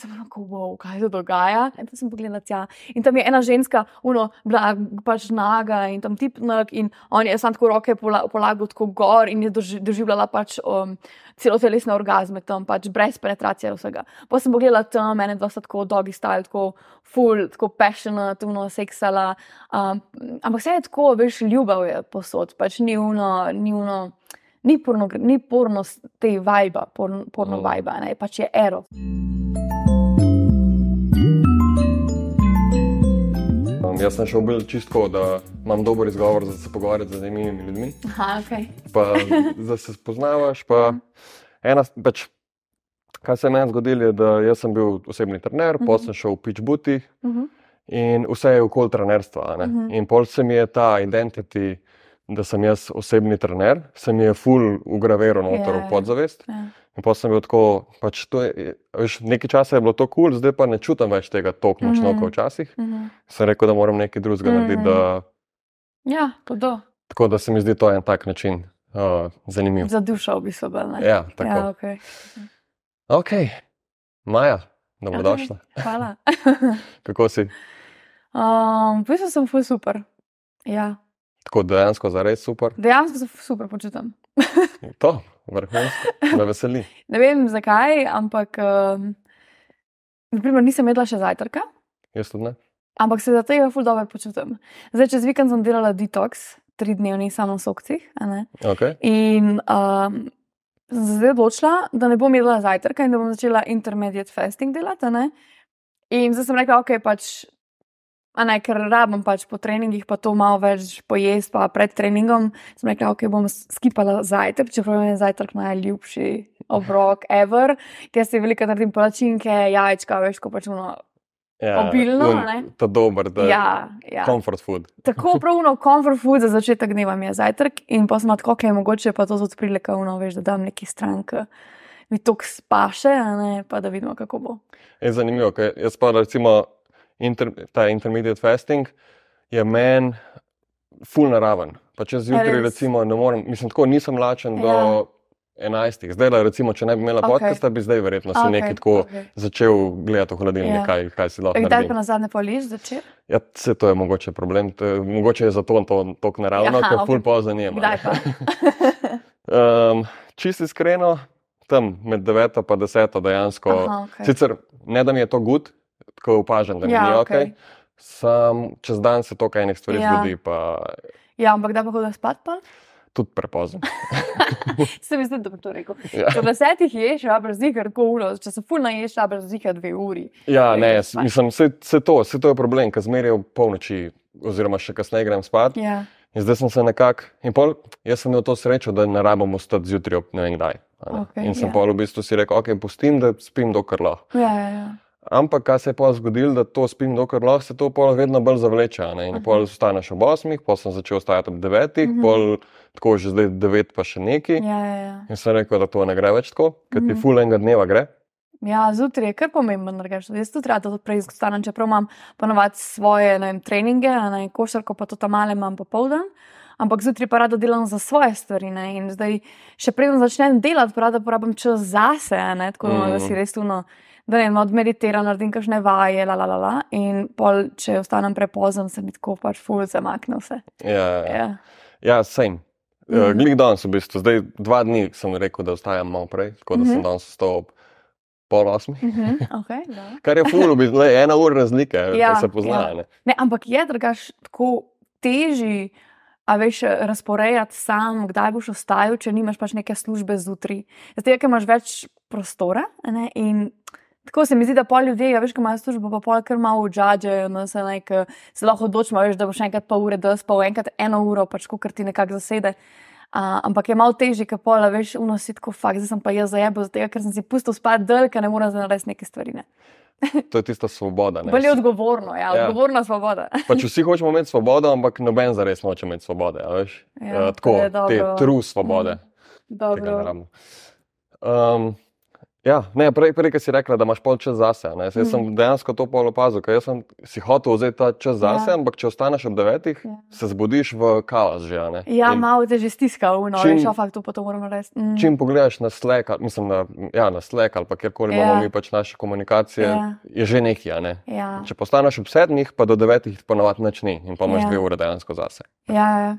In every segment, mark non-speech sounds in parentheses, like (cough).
Sem tako, wow, kaj se dogaja. In tam sem pogledala tja. In tam je ena ženska, uno, bila pač naga in tam tipnak. In on je sam tako roke polagal tako gor in je doži- doživljala pač um, celo telesne orgazme tam, pač brez penetracije vsega. Pa sem pogledala tam, mene dva sta tako dogi style, tako full, tako passionate, uno, seksala. Um, ampak vse je tako, veš, ljubav je posod, pač ni uno, ni uno. Ni porno, ni porno te vajba, porno, porno Mm. vajba, ne, pač je ero. Jaz sem šel bolj čistko, da imam dober izgovor za se pogovarjati z zanimivimi ljudmi, Aha, ok. pa da se spoznavaš. Pa ena, pač, kaj se je meni zgodilo, je, da sem bil osebni trener, Mhm. potem sem šel v pitch booty Mhm. in vse je okoli trenerstva. ne. Mhm. In pol se mi je ta identity, da sem jaz osebni trener, se mi je full ugraviral noter Ja, v ja. podzavest. Ja. In pa sem bil tako, pač to je, veš, nekaj časa je bilo to kul, cool, zdaj pa ne čutim več tega tako močno Mhm. kot včasih. Mhm. Sem rekel, da moram nekaj drugega Mhm. narediti. Da, Ja, hudo. tako da se mi zdi to en tak način uh, zanimiv. Za dušo v bistvu bolj. ne? Ja, tako. ja, okay. Ok, Maja, dobrodošla. Hvala. (laughs) Kako si? Um, v bistvu sem ful super. Ja, Tako dejansko za res super. dejansko se super počutim. To, vrhunsko, me veseli. (laughs) Ne vem zakaj, ampak um, naprimer, nisem jedla še zajtrka, Jaz tudi ne. ampak se za tega ful dobro počutim. Zdaj, čez vikend sem delala detox, tri dnevni samo sokcih. a ne. Okay. In um, sem se zdaj odločila, da ne bom jedla zajtrka in da bom začela intermediate fasting delati. In zdaj sem rekla, ok, pač, a ne, ker rabim pač po treningih, pa to malo več pojesti, pa pred treningom. Sem rekla, ok, bom skipala zajtrk, čeprav je zajtrk najljubši obrok ever. Jaz si veliko naredim palačinke, jajčka, veš, ko pač ono. Ja, Obilno, un- ne? To dober, da je Ja, ja. comfort food. Tako pravno comfort food za začetek dneva mi je zajtrk in pa sem tako, ok, mogoče pa to tudi prilika, no, veš, da dam neki strank, mi to spaše, ne, pa da vidimo, kako bo. Je zanimivo, ker jaz pa recimo inter, ta intermediate fasting je meni full naraven. Pa če zjutraj recimo ne morem, mislim tako, nisem lačen Ja. do 11. Zdaj, da recimo, če ne bi imela Okej. podcasta, bi zdaj verjetno se Okej, nekaj tako okej. začel gledati v hladilnik, Ja. kaj, kaj si lahko Kdaj pa na zadnje poliš začeti? Ja, se to je mogoče problem, to je, mogoče je zato to tako naravno, ker okej. full pozno njema. Kdaj pa? (laughs) Um, čisto iskreno, tam med 9 in 10 dejansko. Aha, okej. Sicer ne da mi je to gud, tako opažam, da Ja, ni ok. okej. Sam čez dan se to kaj enih stvari Ja. zgodi, pa Ja, ampak da pa hodim spat pa? tudi prepozno. (laughs) Se mi zdi, da bi to rekel. Ja. Če ob desetih ješ, a brez zika, tako uro, če se ful naješ, a brez zika dve uri. Ja, ne, Nekaj jaz, mislim, vse, vse to, vse to je problem, ker zmeraj ob polnoči, oziroma še kasneje grem spat. Ja, In zdaj sem se nekako, in pol, jaz sem imel to srečo, da ne rabim ostati zjutraj ob ne vem kdaj. ne. Okej, in sem ja. pol v bistvu si rekel, ok, pustim, da spim dokler lahko. ja, ja. ja. Ampak, kaj se je pa zgodilo, da to spim dokler lahko, se to pol vedno bolj zavleče. In Mhm. pol ostaneš ob osmih, pol sem začel ostajati ob devetih, Mhm. pol tako že zdaj devet pa še neki. ja, ja, ja. In sem rekel, da to ne gre več tako, ker ti Mhm. ful enega dneva gre. Ja, zjutraj je kar pomemben, da greš. Jaz tudi rada prej izgostanem, čeprav imam ponovadi svoje vem, treninge, ne košarko, pa to tam male imam popoldan. Ampak zjutraj pa rada delam za svoje stvari. Ne? In zdaj, še preden začnem delati, pa rada porabim čas zase, ne? tako mm. da Mhm. si res tuno. Da ne odmeditiram, naredim kakšne vaje, la, la, la, la. in pol, če ostanem prepozen, se mi tako pač ful zamakne vse. Ja, ja. Ja. ja same. Mm Mhm. -hmm. Glik danes v bistvu, zdaj dva dni sem rekel, da ostajam malo prej, tako da mm -hmm. sem Mhm. danes vstal ob pol osmih. Uh -huh. okay, dobro. Kar je ful, v bistvu, le, ena ura razlike, (laughs) ja, Ja, da se pozna. ja. Ja. Ne, ampak je drugač tako teži, a veš, razporejati sam, kdaj boš ostajal, če nimaš pač neke službe zjutraj. Zato, ker imaš več prostora. Ne, in tako se mi zdi, da pol ljudi, a veš, ko imajo službo, pa pol kar malo udžađajo, no, se, nek, se lahko odločimo, veš, da boš enkrat pol ure, da spal enkrat eno uro, pač kar ti nekako zasede. Uh, ampak je malo težje, ker pol, veš, unosi tako fakt, zdaj sem pa jaz zajebo, zato ker sem si pustil spati dol, ker ne morem zdaj narediti neke stvari. Ne. (laughs) To je tista svoboda. ne. Bolj je odgovorno, ja, Ja. odgovorna svoboda. (laughs) Pač vsi hočemo imeti svobodo, ampak noben zares noče imeti svobode. Ja, to tako, te true svobode. Mm. Dobro. Um, Ja, ne, prej, prej si rekla, da imaš pol čas zase. Ne. Jaz Mhm. sem dejansko to pol opazil, ker sem si hotel vzeti ta čas zase, Ja. ampak če ostaneš ob devetih, Ja. se zbudiš v kaos že. ne. Ja, In malo te že stiska, no, Čim- veš, fakt to to moramo narediti. Mm. Čim pogledaš na Slack, mislim, na, ja, na Slack ali pa kjerkoli Ja. imamo mi pač naše komunikacije, Ja. je že nekaj. Ne. Ja, Če postaneš ob sedmih, pa do devetih ponovadi nič ni in pa imaš Ja. dve ure dejansko zase. ja, ja.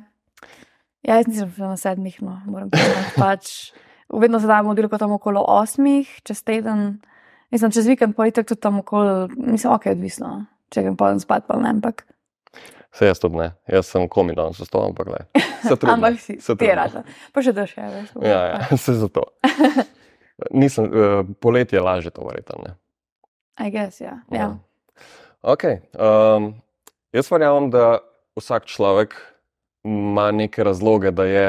ja, jaz nisem na sedmih, no, moram povedati. Pač, vedno se dajemo delko tam okolo osmih, čez teden. Mislim, čez vikend pa itek tudi tam okolo, mislim, ok, odvisno. no. Če grem pa spat, pa ne, ampak. Se jaz tudi ne, jaz sem komi danes zastal, ampak le. Se trudim. ampak si, se ti rada. Pa še daš, ja, veš. Ja, ja, se (laughs) zato. Nisem, uh, poletje je lažje to verjetno. I guess, ja. ja. Okay, um, jaz verjamem, da vsak človek ima neke razloge, da je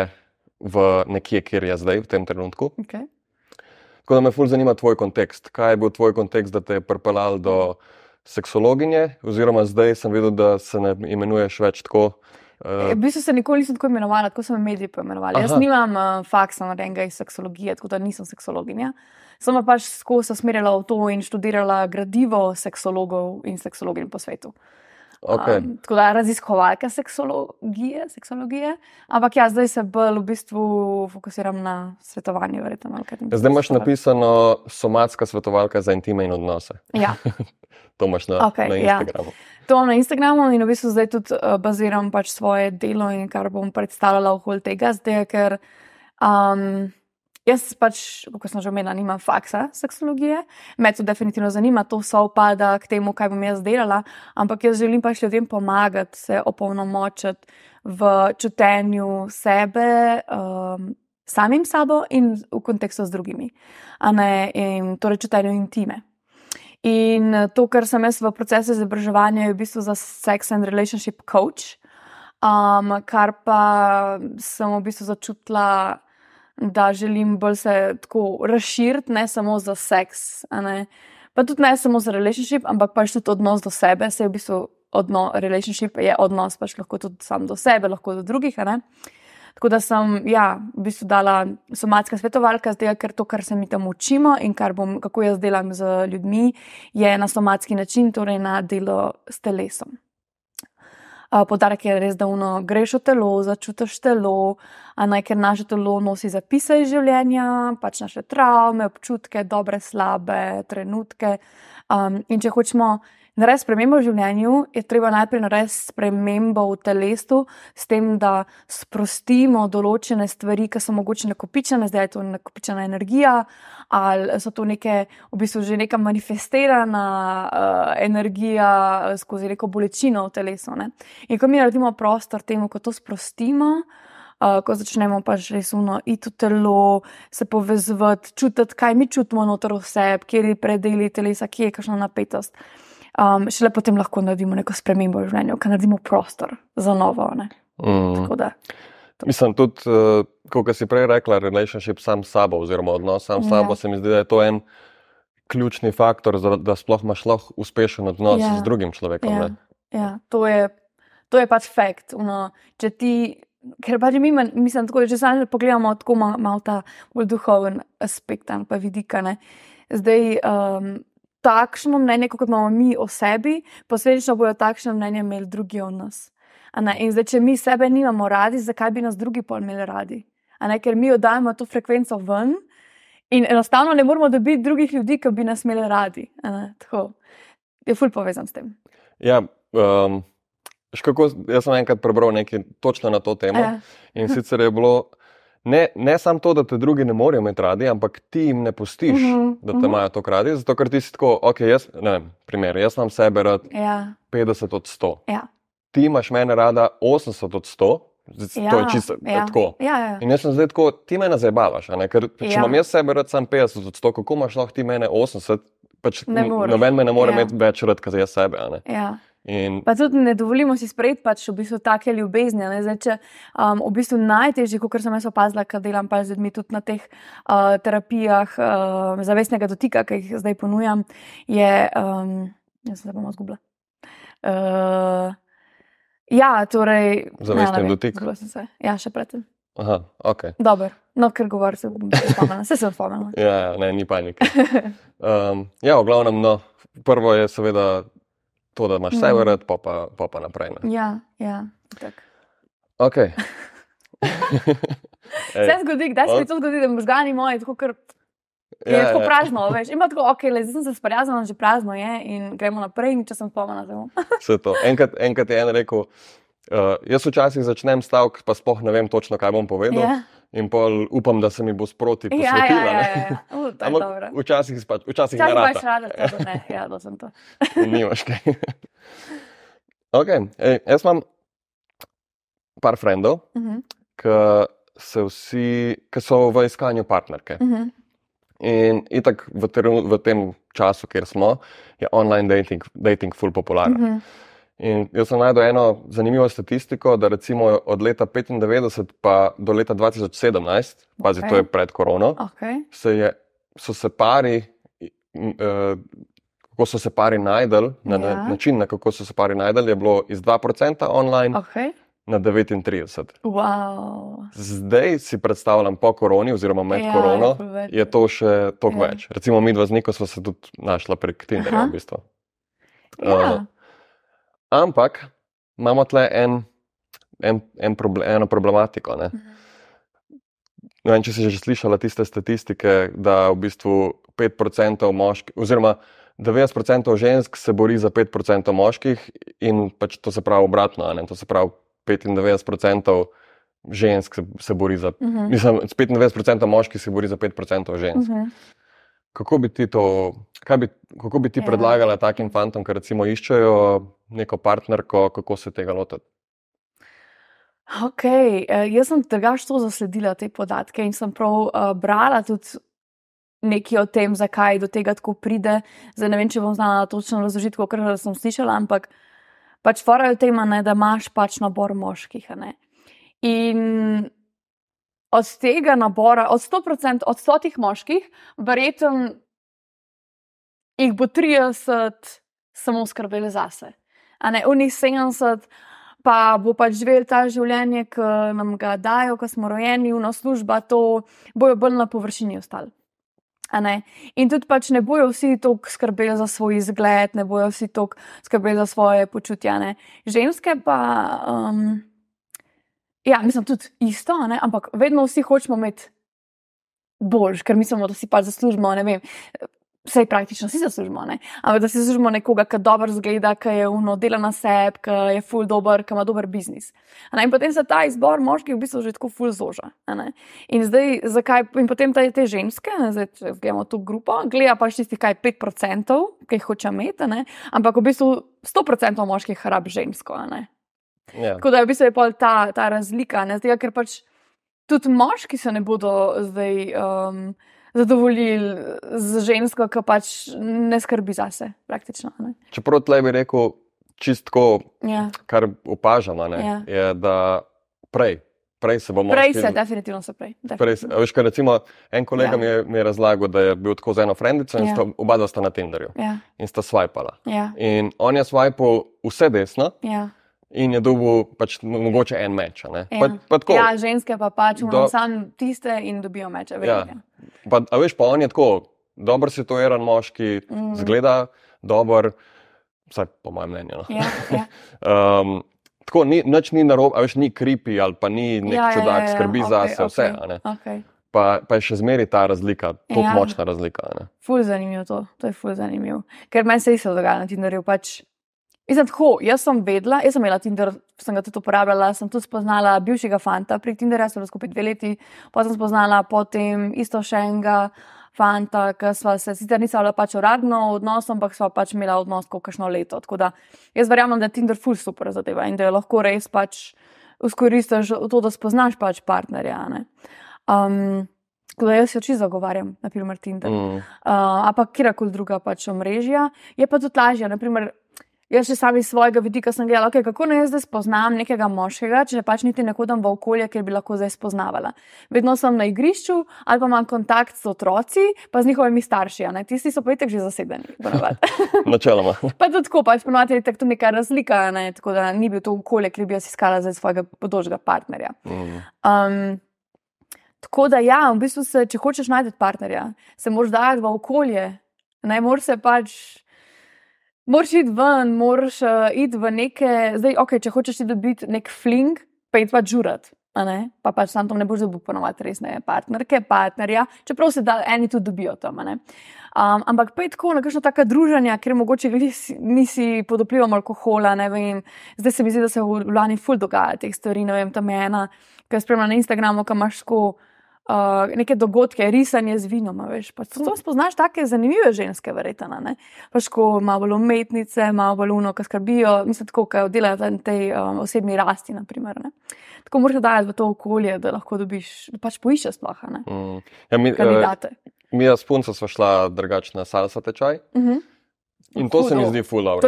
v nekje, kjer je zdaj, v tem trenutku. Okay. Tako da me fulj zanima tvoj kontekst. Kaj je bil tvoj kontekst, da te je pripeljal do seksologinje, oziroma zdaj sem videl, da se ne imenuješ več tako. V Uh, bistvu se nikoli nisem tako imenovala, tako so me mediji poimenovali. Jaz Aha. nimam uh, faksa narejenega iz seksologije, tako da nisem seksologinja. Sem pa pač skozi se usmerjala v to in študirala gradivo seksologov in seksologin po svetu. Okay. Um, tako da raziskovalka seksologije, seksologije. Ampak ja, zdaj se bolj v bistvu fokusiram na svetovanje. Verjetno. Zdaj imaš napisano somatska svetovalka za intime in odnose. Ja, (laughs) To imaš na, Okej, na ja. Instagramu. to imam na Instagramu in v bistvu zdaj tudi uh, baziram pač svoje delo in kar bom predstavljala okoli tega, zdaj, ker um, jaz pač, kot sem že omenila, nimam faksa seksologije, me to definitivno zanima, to sovpada k temu, kaj bom jaz delala, ampak jaz želim pač ljudem pomagati, se opolnomočiti v čutenju sebe. Um, Samim sabo in v kontekstu z drugimi, ne in, torej čutenju intime. In eh, to, kar sem jaz v procesu izobraževanja, je v bistvu za sex and relationship coach, um, kar pa sem v bistvu začutila, da želim bolj se tako razširiti, ne samo za seks, pa tudi ne samo za relationship, ampak pač tudi odnos do sebe, se je v bistvu odno, relationship je odnos pač lahko tudi sam do sebe, lahko do drugih. Tako da sem, ja, v bistvu dala somatska svetovalka, zdaj, ker to, kar se mi tam učimo in bom, kako jaz delam z ljudmi, je na somatski način, torej na delo s telesom. Podarek je res, da uno, greš v telo, začutiš telo, naj ker naše telo nosi zapise iz življenja, pač naše travme, občutke, dobre, slabe trenutke. Um, in če hočemo narediti spremembo v življenju, je treba najprej narediti spremembo v telesu, s tem, da sprostimo določene stvari, ki so mogoče nakopičene, zdaj je to nakopičena energija, ali so to neke, v bistvu že neka manifestirana uh, energija eh, skozi neko bolečino v telesu. Ne? In ko mi naredimo prostor temu, ko to sprostimo. Uh, ko začnemo pač res uno iti v telo, se povezati, čutiti, kaj mi čutimo noter vse, kje je predeli telesa, kje je kakšna napetost. Um, šele potem lahko naredimo neko spremembo v življenju, ker naredimo prostor za novo. ne. Mm. Tako da, Mislim tudi, uh, kot si prej rekla, relationship sam s sabo, oziroma odnos sam s Ja. sabo, se mi zdi, da je to en ključni faktor, za, da sploh imaš lahko uspešen odnos Ja. z drugim človekom. ja, ne. ja, to, je, to je pač fakt. Uno, če ti, ker pač mi, mislim, tako, če samo pogledamo tako malo mal ta bolj duhoven aspekt ali pa vidika. Ne. Zdaj, um, takšno mnenje, kot imamo mi o sebi, posledično bojo takšno mnenje imeli drugi o nas. In zdaj, če mi sebe nimamo radi, zakaj bi nas drugi pol imeli radi? Ker mi oddajemo to frekvenco ven in enostavno ne moremo dobiti drugih ljudi, ki bi nas imeli radi. Tako je ful povezan s tem. Ja, um, še kako, jaz sem enkrat prebral nekaj točno na to temo. Ja, In sicer je bilo ne, ne samo to, da te drugi ne morejo imeti radi, ampak ti jim ne pustiš, Mhm, da te mhm. imajo to radi, zato ker ti si tako, ok, jaz, ne vem, primer, jaz imam sebe rad ja, 50 od 100. ja. Ti imaš mene rada 80 od 100, zdaj, ja, to je čisto ja. tako. Ja, ja. In jaz sem zdaj tako, ti me zabavaš, ker če Ja. imam jaz sebe rad sam 50 od 100, kako imaš lahko ti mene 80, pač Ne moreš. noben me ne more Ja. imeti več rad, kot jaz sebe. ja. In Pa tudi ne dovolimo si sprejeti pač v bistvu take ljubezni. a ne. Zdaj, če, um, v bistvu najtežje, kot sem jaz opazila, ker delam pač z ljudmi tudi na teh uh, terapijah uh, zavestnega dotika, ki jih zdaj ponujam, je. Um, jaz se bom zgubila. Uh, ja, torej. Vem, dotik? izgubila sem se. Ja, še predtem. aha, ok. Dobro. No, ker govorim, se bom spomnila, se sem spomnila. Ja, ja, ne, ni panike. Um, ja, v glavnem, no, prvo je seveda to, da imaš vse Mhm. vred, pa, pa, pa, pa naprej. Ne. Ja, ja. Tak. Okay. (laughs) Ej, Se zgodi, kdaj se mi to zgodi, da možgani moji tako kar je ja, tako ja. prazno, veš. Ima tako, ok, le, zdaj sem se sprijaznila, že prazno je in gremo naprej, in če sem spomnila, da bom. (laughs) Vse to. Enkrat, enkrat je en rekel, uh, jaz včasih začnem stavek, pa sploh ne vem točno, kaj bom povedal. Ja, In pol upam, da se mi bo sproti ja, ja, posvetila. ja, ja, ja. Uh, to je Ampak včasih, pač, včasih Včasih ne rata. rada to, da ne, ja, da sem to. (laughs) Nimaš kaj. (laughs) okay. Ej, jaz imam par frendov, Mhm, ki se vsi, ki so v iskanju partnerke. mhm. In itak v, teren, v tem času, kjer smo, je online dating, dating full popularen. Mhm. In jaz sem najdel eno zanimivo statistiko, da recimo od leta 95 pa do leta 2017, pazi, Okej. to je pred korono, Okay. se je, so se pari, eh, kako so se pari najdel, na, na Ja. način, na kako so se pari najdel, je bilo iz 2% online Okay. na 39. Wow. Zdaj si predstavljam po koroni, oziroma med Ja, korono, je to še toliko Ja. več. Recimo, mi dva z Niko smo se tudi našla prek Tinderja. V bistvu. Ja. Uh, ampak imamo tle en, en, en proble, eno problematiko. Ne? Mhm. Ne vem, če si že slišala tiste statistike, da v bistvu 5% moških, oziroma 90% žensk se bori za 5% moških, in pač to se pravi obratno. ne. To se pravi 95% žensk se, se bori za. Mhm. Mislim, 95% moških se bori za 5% žensk. Mhm. Kako bi ti to, bi, kako bi ti Ja. predlagala takim fantom, ki recimo iščejo neko partnerko, kako se tega lotiti? Ok, eh, jaz sem drugač to zasledila, te podatke in sem prav uh, brala tudi nekaj o tem, zakaj do tega tako pride. Zdaj ne vem, če bom znala točno razložiti, kot sem slišala, ampak pač fora je v tem, da imaš pač nabor moških. In od tega nabora, od 100%, od 100 moških, verjetno jih bo 30 samo skrbeli zase. A ne, unih 70 pa bo pač živel ta življenje, ki nam ga dajo, ko smo rojeni, uno služba, to bojo bolj na površini ostali. In tudi pač ne bojo vsi tako skrbeli za svoj izgled, ne bojo vsi tako skrbeli za svoje počutje. Ženske pa, um, ja, mislim, tudi isto, ne? ampak vedno vsi hočemo imeti boljš, ker mislimo, da si pač zaslužimo, ne vem. Vse praktično si zaslužimo, ne? ampak da si zaslužimo nekoga, ki dobro zgleda, ki je uno, dela na sebi, ki je full dober, ki ima dober biznis. In potem se ta izbor moških v bistvu že tako full zoža. In zdaj, zakaj, in potem te, te ženske, ne, zdaj, če gledamo to grupo, gleda pač tistih, kaj 5%, ki jih hoče imeti, ne, ampak v bistvu 100% moških rabi žensko. ne. Ja. Tako da je v bistvu je pol ta, ta razlika, ne, zdaj, ker pač tudi moški se ne bodo zdaj um, zadovoljili z žensko, ki pač ne skrbi zase, praktično. Ne. Čeprav tle bi rekel, čistko, Ja. kar opažamo, Ja. je, da prej, prej se bomo. Prej se, definitivno se prej. Prej, definitivno. a veš, kaj recimo, en kolega Ja. mi, je, mi je razlagal, da je bil tako z eno frendico in Ja. sta, oba sta na Tinderju Ja, in sta swipala. ja, In on je swipal vse desno ja. In je dobil pač mo- mogoče en meč. Ja. Pa, pa tako, ja, ženske pa pač Do- Do... sam tiste in dobijo meče. Ja. pa, a veš, pa on je tako, dober situiran moški, Mhm. zgleda dober, vsaj po mojem mnenju. No. Ja, ja. (laughs) Um, tako, ni, nič ni narobe, veš, ni kripi ali pa ni nek Ja, ja, čudak, ja, ja, skrbi okej, zase, vse. okej, a ne. okej. Pa, pa je še zmeraj ta razlika, tako Ja. močna razlika. ne. Ful zanimivo to, to je ful zanimivo. Ker meni se isto dogaja na Tinderju. Pač, Mislim, tako, jaz sem vedela, jaz sem imela Tinder, sem ga tudi uporabljala, sem tudi spoznala bivšega fanta prek Tinderja, sem bila skupaj dve leti, pa sem spoznala potem isto še enega fanta, ki sva se sicer nisva bila pač uradno v odnosu, ampak sva pač imela odnos kot kakšno leto. Tako da jaz verjamem, da je Tinder ful super zadeva in da jo lahko res pač izkoristiš v to, da spoznaš pač partnerja. ne. Um, tako da jaz jo čisto zagovarjam, naprimer Tinder Mm. uh, pa kjerkoli druga pač omrežja. Je pa tudi lažje. Naprimer, jaz še sami iz svojega vidika sem gledala, okay, kako naj jaz zdaj spoznam nekega moškega, če pač niti ne hodim v okolje, kjer bi lahko zdaj spoznavala. Vedno sem na igrišču ali pa imam kontakt s otroci, pa z njihovimi starši. Tisti so pa itek že zasedeni. (laughs) Načeloma. (laughs) pa tudi tako, pač ponovadi je tako neka razlika, ne, tako da ni bil to okolje, kjer bi jaz iskala za svojega podožga partnerja. Um, Tako da, ja, v bistvu, se, če hočeš najti partnerja, se moraš dajati v okolje. Ne moraš se pač, moraš iti ven, moraš uh, iti v neke, zdaj, ok, če hočeš dobiti nek fling, pa iti pač žurat. Pa pač tam ne boš dobil ponovadi resne partnerke, partnerja, čeprav se da eni tudi dobijo tam. Um, ampak pa je tako, nekakšno taka družanja, ker mogoče nisi pod vplivom alkohola, ne vem. Zdaj se mi zdi, da se v Ljubljani ful dogaja teh stvari, ne vem, tam je ena, ki je spremljala na Instagramu, kam imaš tako uh, neke dogodke, risanje z vinom. Veš, pač to spoznaš take zanimive ženske, verjetno. Pač ko malo bolj umetnice, malo bolj uno, ki skrbijo, mislim, tako, ki delajo na tej um, osebni rasti. Naprimer, tako moraš dajati v to okolje, da lahko dobiš, da pač poiščeš sploh. Mm. Ja, mi, kandidate. Uh, mi, s punco, smo šla drugačna salsa tečaj. Mm -hmm. In to Hudo. se mi zdi fulano.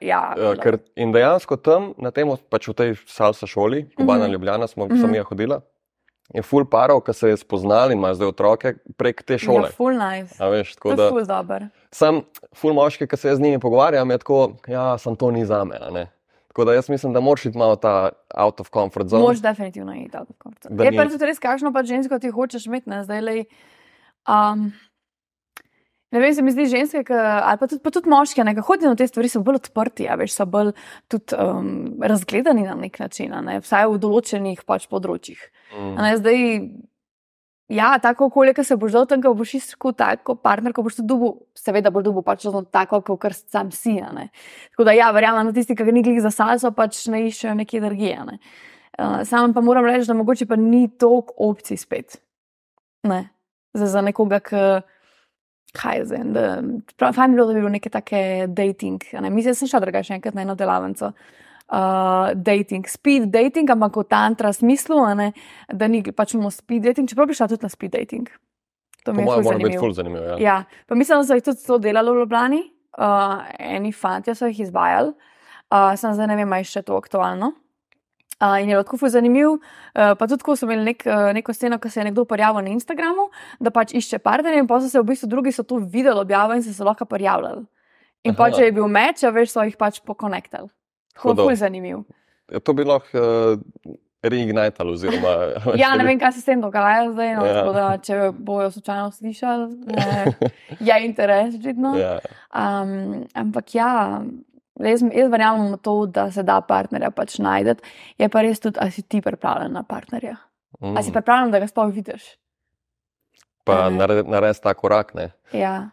Ja, uh, in dejansko tam, na tem, pač v tej salsa šoli, Kubana mm -hmm. Ljubljana, smo mm -hmm. sami hodili je ful parov, ki se je spoznali in ima zdaj otroke prek te šole. Ja, ful nice. Veš, to je ful dober. Sam ful moški, ki se z njimi pogovarjam, je tako, ja, sem to ni za me. Tako da jaz mislim, da moraš iti malo ta out of comfort zone. Moraš definitivno iti out of comfort zone. Je pa tudi res, kakšno pa žensko ti hočeš imeti, ne zdaj le. Um, Ne vem, se mi zdi ženske, ka, ali pa tudi, pa tudi moške, ki hodijo na te stvari, so bolj odprti, ja, veš, so bolj tudi, um, razgledani na nek način, ne, vsaj v določenih pač področjih. Mm. Ne, zdaj, ja, tako okolje, ki se boš dal tam, ko boš iskal tako partner, ko boš tudi dubu, seveda boš dubu pač tako, kot sam si. Tako da, ja, verjamem, da tisti, ki ga ni glih za salso, pač ne iščejo neke energije. Ne. Uh, Sam pa moram reči, da mogoče pa ni toliko opcij spet. Ne. Za, za nekoga, ki kaj zdaj. Fajn bi bilo, da bi bilo neke take dating. Ne? Mislim, da sem šel drugače enkrat na eno delavnico. Uh, dating, speed dating, ampak v tantra smislu, ne, da ni pač imamo speed dating, čeprav bi šla tudi na speed dating. To mi je zelo zanimivo. zanimivo ja. Ja, pa mislim, da so jih tudi to delali v Ljubljani, uh, eni fanti so jih izvajali, uh, sem zdaj ne vem, ali je še to aktualno. Uh, in je lahko zelo zanimiv. Uh, pa tudi, ko so imeli nek, uh, neko sceno, ki se je nekdo prijavil na Instagramu, da pač išče partnerje, in pa so se v bistvu drugi so to videli, objavili in se, se lahko prijavljali. In pa če je bil meč, veš, so jih pač pokonektali. Tako je zanimiv. Je to bilo lahko uh, reignitalo? Oziroma, (laughs) ja, ne vem, kaj se s tem dogaja zdaj. No, ja. da, če bojo slučajno slišali, je interes, vidno. Ja. Um, ampak ja. Jaz, jaz verjamem v to, da se da partnerja pač najti. Je pa res tudi, ali si ti pripravljen na partnerja. Mm. Ali si pripravljen, da ga sploh vidiš. Pa narediš ta korak. Ja.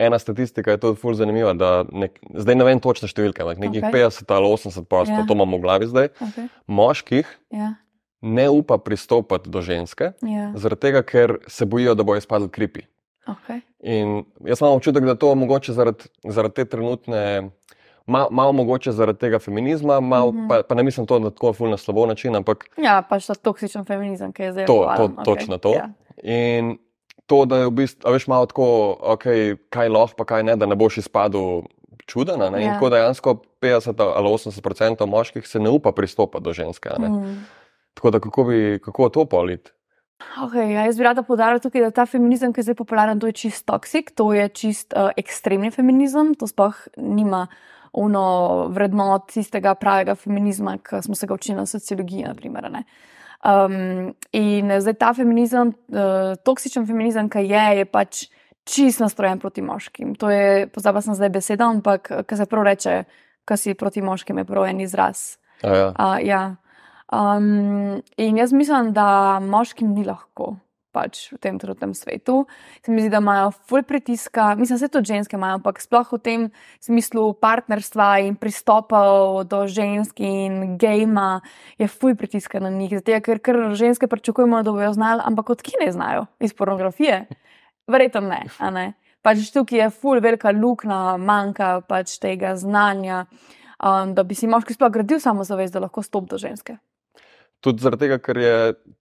Ena statistika je tudi zelo zanimiva. Nek, zdaj ne vem točne številke, ampak nekih okay. 50 ali 80 posto, ja. to imamo v glavi zdaj. Okay. Moških ja. ne upa pristopiti do ženske, ja. zaradi tega, ker se bojijo, da bo izpadli kripi. Okay. In jaz imam občutek, da to mogoče zaradi, zaradi te trenutne malo mal mogoče zaradi tega feminizma, mal, mm -hmm. pa, pa ne mislim to na tako fulno slabo način. Ampak, ja, pač ta toksičen feminizem, ki je zdaj to. To, okay. Točno to. Ja. In to, da je v bistvu, veš, malo tako, okay, kaj lahko, pa kaj ne, da ne boš izpadel čudena. Ja. In tako dejansko 50 ali 80 odstotkov moških se ne upa pristopiti do ženske. Mm. Tako da kako bi kako to politi? Okay, ja, jaz bi rada podarila tukaj, da ta feminizem, ki je zdaj popularen, to je čist toksik, to je čist uh, ekstremni feminizem, to sploh nima ono vrednot tistega pravega feminizma, ki smo se ga učili na sociologiji. Naprimer, um, in zdaj ta feminizem, uh, toksičen feminizem, ki je, je pač čist nastrojen proti moškim. To je, pozabila sem zdaj beseda, ampak ki se prav reče, ki si proti moškim, je prav en izraz. Ja. Uh, ja. um, in jaz mislim, da moškim ni lahko pač v tem trenutnem svetu. Se mi zdi, da imajo ful pritiska, mislim, da se tudi ženske imajo, ampak sploh v tem smislu partnerstva in pristopov do žensk in gejma je ful pritiska na njih. Zato, ker, ker ženske pričakujemo, da bojo znali, ampak od kje ne znajo? Iz pornografije? Verjetno ne. ne? Pač tukaj je ful velika luknja, manjka pač tega znanja, um, da bi si moški sploh gradil samozavest, da lahko stop do ženske. Tudi zaradi tega, ker je,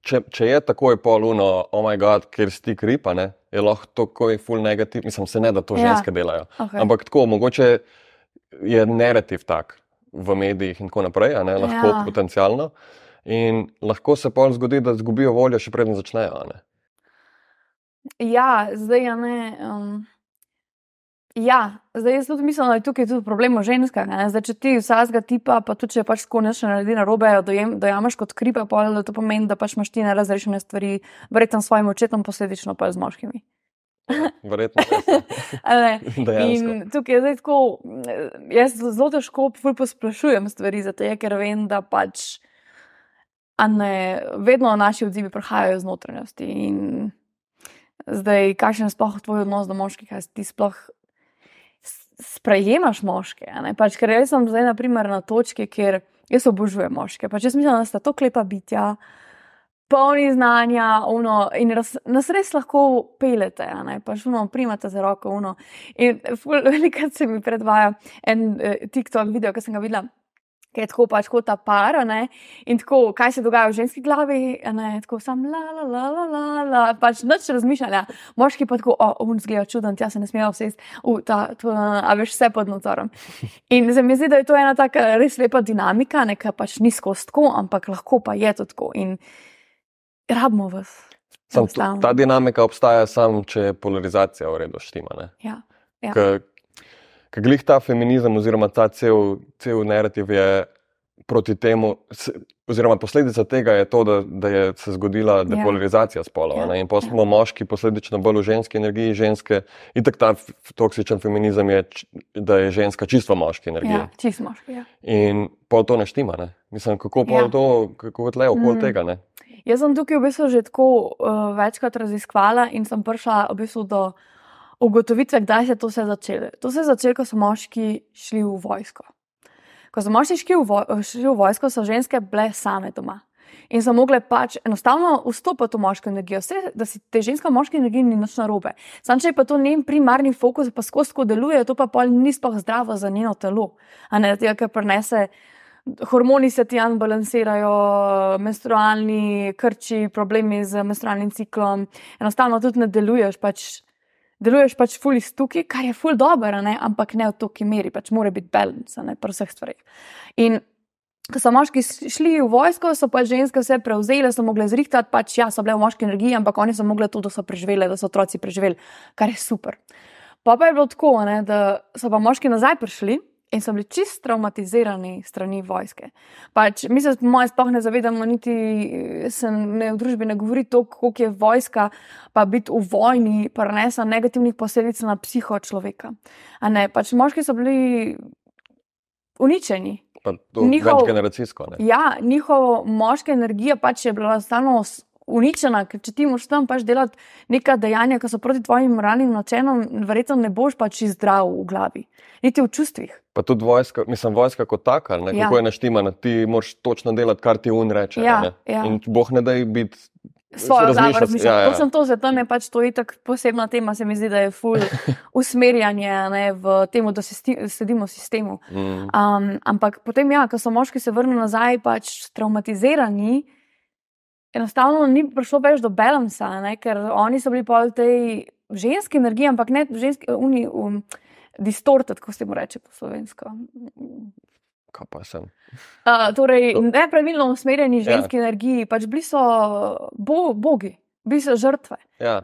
če, če je tako je poluno, oh moj bog, ker si ti kripa, ne, je lahko tako je full negativ. Mislim, se ne da to ja. ženske delajo. Okay. Ampak tako, mogoče je narativ tak v medijih in tako naprej, ne, lahko ja. potencialno. In lahko se pol zgodi, da izgubijo voljo, še preden začnejo. Ne. Ja, zdaj je ne. Um... Ja, zdaj jaz tudi mislim, da je tukaj tudi problem v ženskah. ne. Zdaj, če ti vsakega tipa, pa tudi če pač tako nešto naredi na robe, dojem, dojameš kot kripe, pa da to pomeni, da pač imaš ti nerazrešene stvari, verjetno s svojim očetom, posledično pa z moškimi. Verjetno. ja. (laughs) (laughs) In tukaj je zdaj tako, jaz zelo težko posplošujem stvari, zato je, ker vem, da pač ne, vedno naši odzivi prihajajo iz notranjosti. In zdaj, kakšen je sploh tvoj odnos do moških, kaj ti sploh sprejemaš moške. Pač, ker jaz sem zdaj naprimer, na točki, kjer jaz obožujem moške. Pač jaz mislim, da sta to klepa bitja. Polni znanja, uno, in raz, nas res lahko pelete, pač uno, primate za roko. Uno. In (laughs) velikokrat se mi predvaja en eh, TikTok video, ki sem ga videla, ki je tako pač kot ta para, ne, in tako, kaj se dogaja v ženski glavi, ne, tako sam la, la, la, la, la, la pač noč razmišljanja. Moški pa tako, o, on zgleda čuden, tja se ne smejo vse, ta, to, a veš, vse pod nadzorom. (laughs) In se mi zdi, da je to ena taka res lepa dinamika, neka pač ni skozi tako, ampak lahko pa je to tako. In rabimo vas. Sam, ta dinamika obstaja samo, če je polarizacija v redu štima. ne. Ja, ja. Ker glih ta feminizem, oziroma ta cel, cel narativ je proti temu, oziroma posledica tega je to, da, da je se zgodila depolarizacija spolov. Ja. In pa smo moški posledično bolj v ženski energiji, ženske. In tako ta toksičen feminizem je, da je ženska čisto moški energiji. ja čist moški. Ja. In pol to ne štima. Ne? Mislim, kako pol Ja. to, kako tle okoli Mm. tega. Ne? Jaz sem tukaj v bistvu že tako uh, večkrat raziskvala in sem prišla v bistvu do ugotovitve, kdaj se je to vse začelo. To se je začelo, ko so moški šli v vojsko. Ko so moški šli v, voj šli v vojsko, so ženske bile same doma. In so mogle pač enostavno vstopiti v moško energijo. Vse, da si te ženska v moški energiji ni nič narobe. Sam če je pa to njen primarni fokus, pa skozi tako deluje, to pa pol ni sploh zdravo za njeno telo. A ne, tega, ker prenese hormoni se ti balansirajo, menstrualni krči, problemi z menstrualnim ciklom, enostavno tudi ne deluješ. Pač, deluješ pač ful iz tukaj, kar je ful dobro, ampak ne v toki meri, pač mora biti balans a ne, pri vseh stvareh. In ko so moški šli v vojsko, so pač ženske vse prevzele, so mogle zrihtati, pač ja, so bile v moški energiji, ampak oni so mogli to, da so preživele, da so otroci preživeli, kar je super. Pa pa je bilo tako, ne, da so pa moški nazaj prišli. In so bili čist traumatizirani strani vojske. Pač, mi se, po mojem, sploh ne zavedamo, niti eh, se ne, v družbi ne govori to, kako je vojska, pa biti v vojni, prenesa negativnih posledic na psiho človeka. A Ne, pač moški so bili uničeni. Pa to Njihov- večgeneracijsko. ne. Ja, njihova moška energija pač je bila stalno uničena, ker če ti moraš tam pač delati neka dejanja, ki so proti tvojim moralnim načelom, verjetno ne boš pač zdrav v glavi, niti v čustvih. Pa tudi vojska, mislim, vojska kot taka, ne, Ja. kako je naštimana, ti moraš točno delati, kar ti un reče. Ja, ne. ja. In boh ne da biti. Svojo glavo razmišljati. ja, Ja. To sem to, zato je pač to itak posebna tema, se mi zdi, da je ful (laughs) usmerjanje a ne, v tem, da se sti- sledimo sistemu. Mm. Um, ampak potem, ja, ko so moški se vrnili nazaj, pač traumatizirani, enostavno ni prišlo več do balansa, ne, ker oni so bili pol tej ženski energiji, ampak ne ženski, uni, um, distorted, kako se mu reče po slovensko. Kaj pa sem? Uh, torej, To- nepravilno usmerjeni Ja. ženski ja. energiji, pač bili so bo, bogi, bili so žrtve. Ja.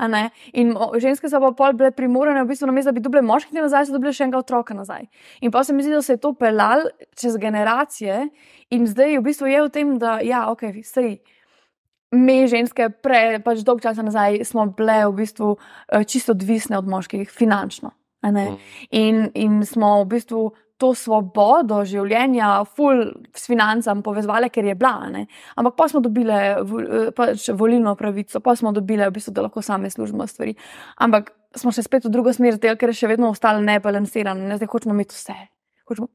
In ženske so pa pol bile primorane, v bistvu, namesto da bi dobile moški nazaj, so dobile še enega otroka nazaj. In pa se mi zdi, da se je to pelal čez generacije, in zdaj v bistvu je v tem, da ja, ok, sej. Mi, ženske, pre, pač dolgo časa nazaj smo bile v bistvu eh, čisto odvisne od moških, finančno. Mm. In, in smo v bistvu to svobodo življenja, ful s financami povezovali, ker je bila. Ne? Ampak pa smo dobili pač volilno pravico, pa smo dobili, v bistvu, da lahko same služimo stvari. Ampak smo še spet v drugo smer, tega, ker je še vedno ostalo nebalansirano. Ne, zdaj hočemo imeti vse. Hočemo,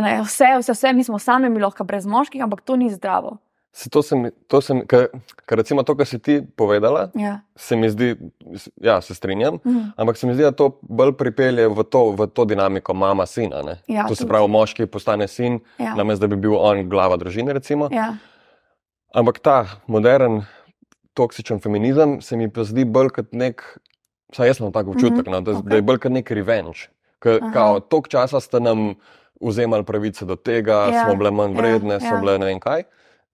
ne, vse, vse, vse, mi smo sami, mi lahko brez moških, ampak to ni zdravo. Se to sem, to sem, ker, ker recimo to, kar si ti povedala, Ja. se mi zdi, ja, se strinjam, Mhm. ampak se mi zdi, da to bolj pripelje v to, v to dinamiko mama-sina. ne. Ja, to se tudi. pravi, moški postane sin, Ja. namesto da bi bil on glava družine. Recimo. Ja. Ampak ta modern, toksičen feminizem se mi pa zdi bolj kot nek, vsaj jaz imam tako občutek, Mhm, no, da, okej. da je bolj kot nek revenge. Tok časa ste nam vzemali pravice do tega, Ja, smo bile manj ja, vredne, ja. smo bile ne vem kaj.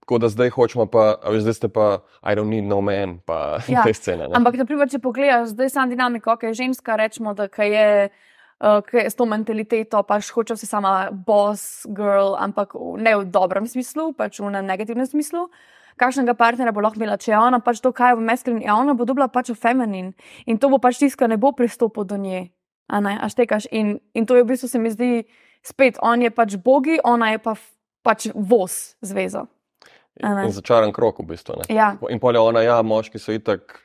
Tako da zdaj hočemo pa, veš, zdaj ste pa, I don't need no man, pa (laughs) Ja, te scene. Ne? Ampak, naprimer, če pogledaš zdaj samo dinamiko, ki je ženska, rečemo, da je uh, s to mentaliteto, pač hoče si sama boss, girl, ampak ne v dobrem smislu, pač v negativnem smislu. Kakšnega partnera bo lahko imela, če je ona pač to, kaj je v maskulin, ja, ona bo dobila pač v feminin in to bo pač tisto, kar ne bo pristopil do nje. A ne, a štekaš. In, in to je v bistvu se mi zdi, spet on je pač bogi, ona je pa pač voz zvezo. In začaran krok v bistvu. Ne? Ja. In polje ona, ja, moški so itak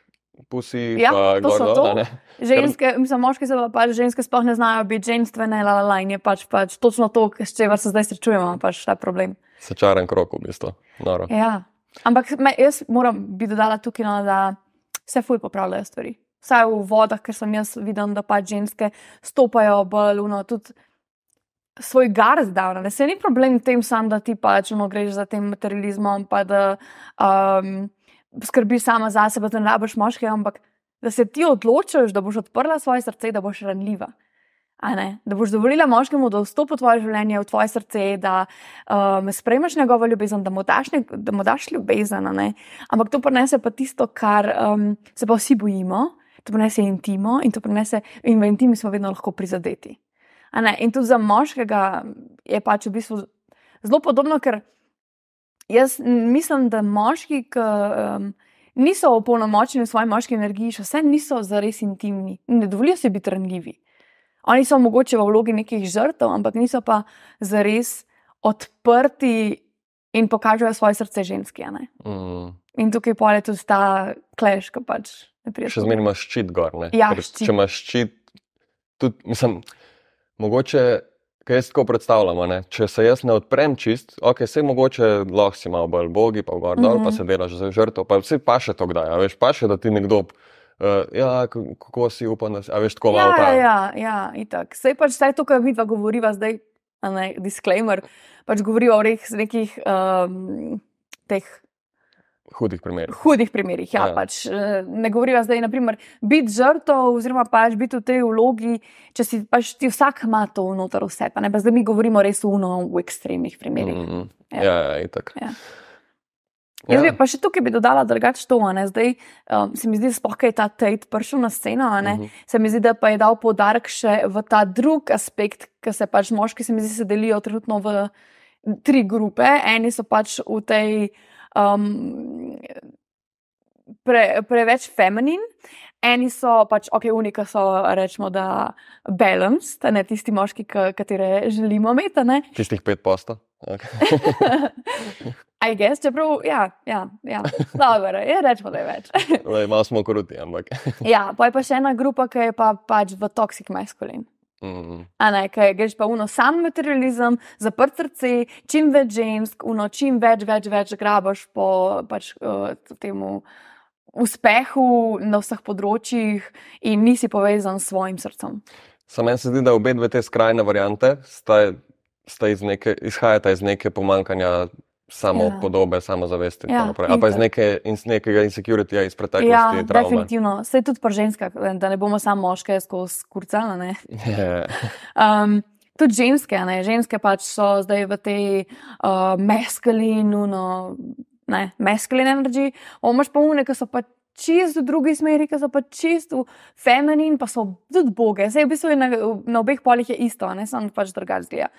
pusi, Ja, pa to so gor, to. dol, a ne. Ženske, mislim, moški se pa pač ženske sploh ne znajo biti ženstvene, la, la, la, in je pač, pač točno to, s čimer se zdaj srečujemo, pač ta problem. Začaran krok v bistvu. Noro. Ja. Ampak me, jaz moram bi dodala tukaj, no, da se fulj popravljajo stvari. Vsaj v vodah, ker sem jaz videla, da pač ženske stopajo bolj, no, tudi svoj gar zdavna. Se ni problem v tem, sam, da ti pač no, greš za tem materializmom, pa da um, skrbiš sama za sebe, da ne rabiš moškega, ampak da se ti odločiš, da boš odprla svoje srce, da boš ranljiva. Ne? Da boš dovolila moškemu, da vstopi v tvoje življenje, v tvoje srce, da um, sprejmeš njegovo ljubezen, da mu daš, ne, da mu daš ljubezen. ne. Ampak to prinese pa tisto, kar um, se pa vsi bojimo, to prinese intimo in to prinese, in v intimi smo vedno lahko prizadeti. In tudi za moškega je pač v bistvu zelo podobno, ker jaz mislim, da moški, ki um, niso opolnomočeni v svoji moški energiji, še vse niso zares intimni, ne dovolijo si biti ranljivi. Oni so mogoče v vlogi nekih žrtev, ampak niso pa zares odprti in pokažejo svoje srce ženski. Mm. In tukaj je tudi ta kleš, ki pač ne pride. Še zmeraj imaš ščit gor. Ne? Ja, Ker ščit. Če imaš ščit, tudi, mislim, mogoče, kaj jaz tako predstavljam, če se jaz ne odprem čist, ok, vse mogoče lahko si malo bolj bogi, pa gor dol, mm Mhm. -hmm. pa se delaš za žrtev, pa vse paše to kdaj, veš, paše, da ti nekdo, uh, ja, kako si upam, da si, veš, tako malo Ja, ta. ja, ja, itak. Sej pač vse to, kar mi dva govoriva zdaj, a ne, disclaimer, pač govoriva o res nekih um, teh Hudih primerih. hudih primerih. Ja, Ja. ja. Pač, eh, ne govoriva zdaj, naprimer, biti žrtev, oziroma pač biti v tej vlogi, če si pač ti vsak ima to vnoter vse. Pa ne, pa zdaj mi govorimo res uno v ekstremnih primerih. Mm. Mm, Ja. ja, ja, itak. Ja. Jaz bi pa še tukaj bi dodala drugače to, a ne. zdaj um, se mi zdi, sploh kaj je ta Tate prišel na sceno, ne, Mhm. se mi zdi, da pa je dal poudarek še v ta drug aspekt, ker se pač moški, se mi zdi, se delijo trenutno v tri grupe. Eni so pač v tej um, pre, preveč feminin. Eni so pač, ok, unika so, rečemo, da balanced, a ne tisti moški, ki- katere želimo imeti. a ne. Tistih pet posta. Okay. (laughs) I guess, čeprav, ja, ja, ja. dobro, je, rečemo, da je več. (laughs) Lej, malo smo kruti, ampak. ja, pa je pa še ena grupa, ki je pa pač v toxic maskulin. Mm, A ne, kaj greš pa uno sam materializem, zaprt srce, čim več žensk, uno čim več, več, več grabaš po pač, uh, temu uspehu na vseh področjih in nisi povezan s svojim srcem. Samo meni se zdi, da obe dve te skrajne variante sta, sta iz neke, izhajata iz neke pomankanja samo Ja. podobe, samozavesti. in Ja, naprej. Ali pa iz, neke, iz nekega insecurityja iz Ja, preteklosti, travme. definitivno. Sej tudi pri ženskah, da ne bomo samo moške skozi kurca. ne. (laughs) Ja, Um, tudi ženske, ne? ženske pač so zdaj v tej uh, maskulinu, no, ne, masculine energy, omaš pa umne, ki so pa čisto v drugi smeri, ki so pa čisto feminin, pa so tudi boge. Zdaj, v bistvu na, na obeh polih je isto, a ne samo pač drugače zgleda.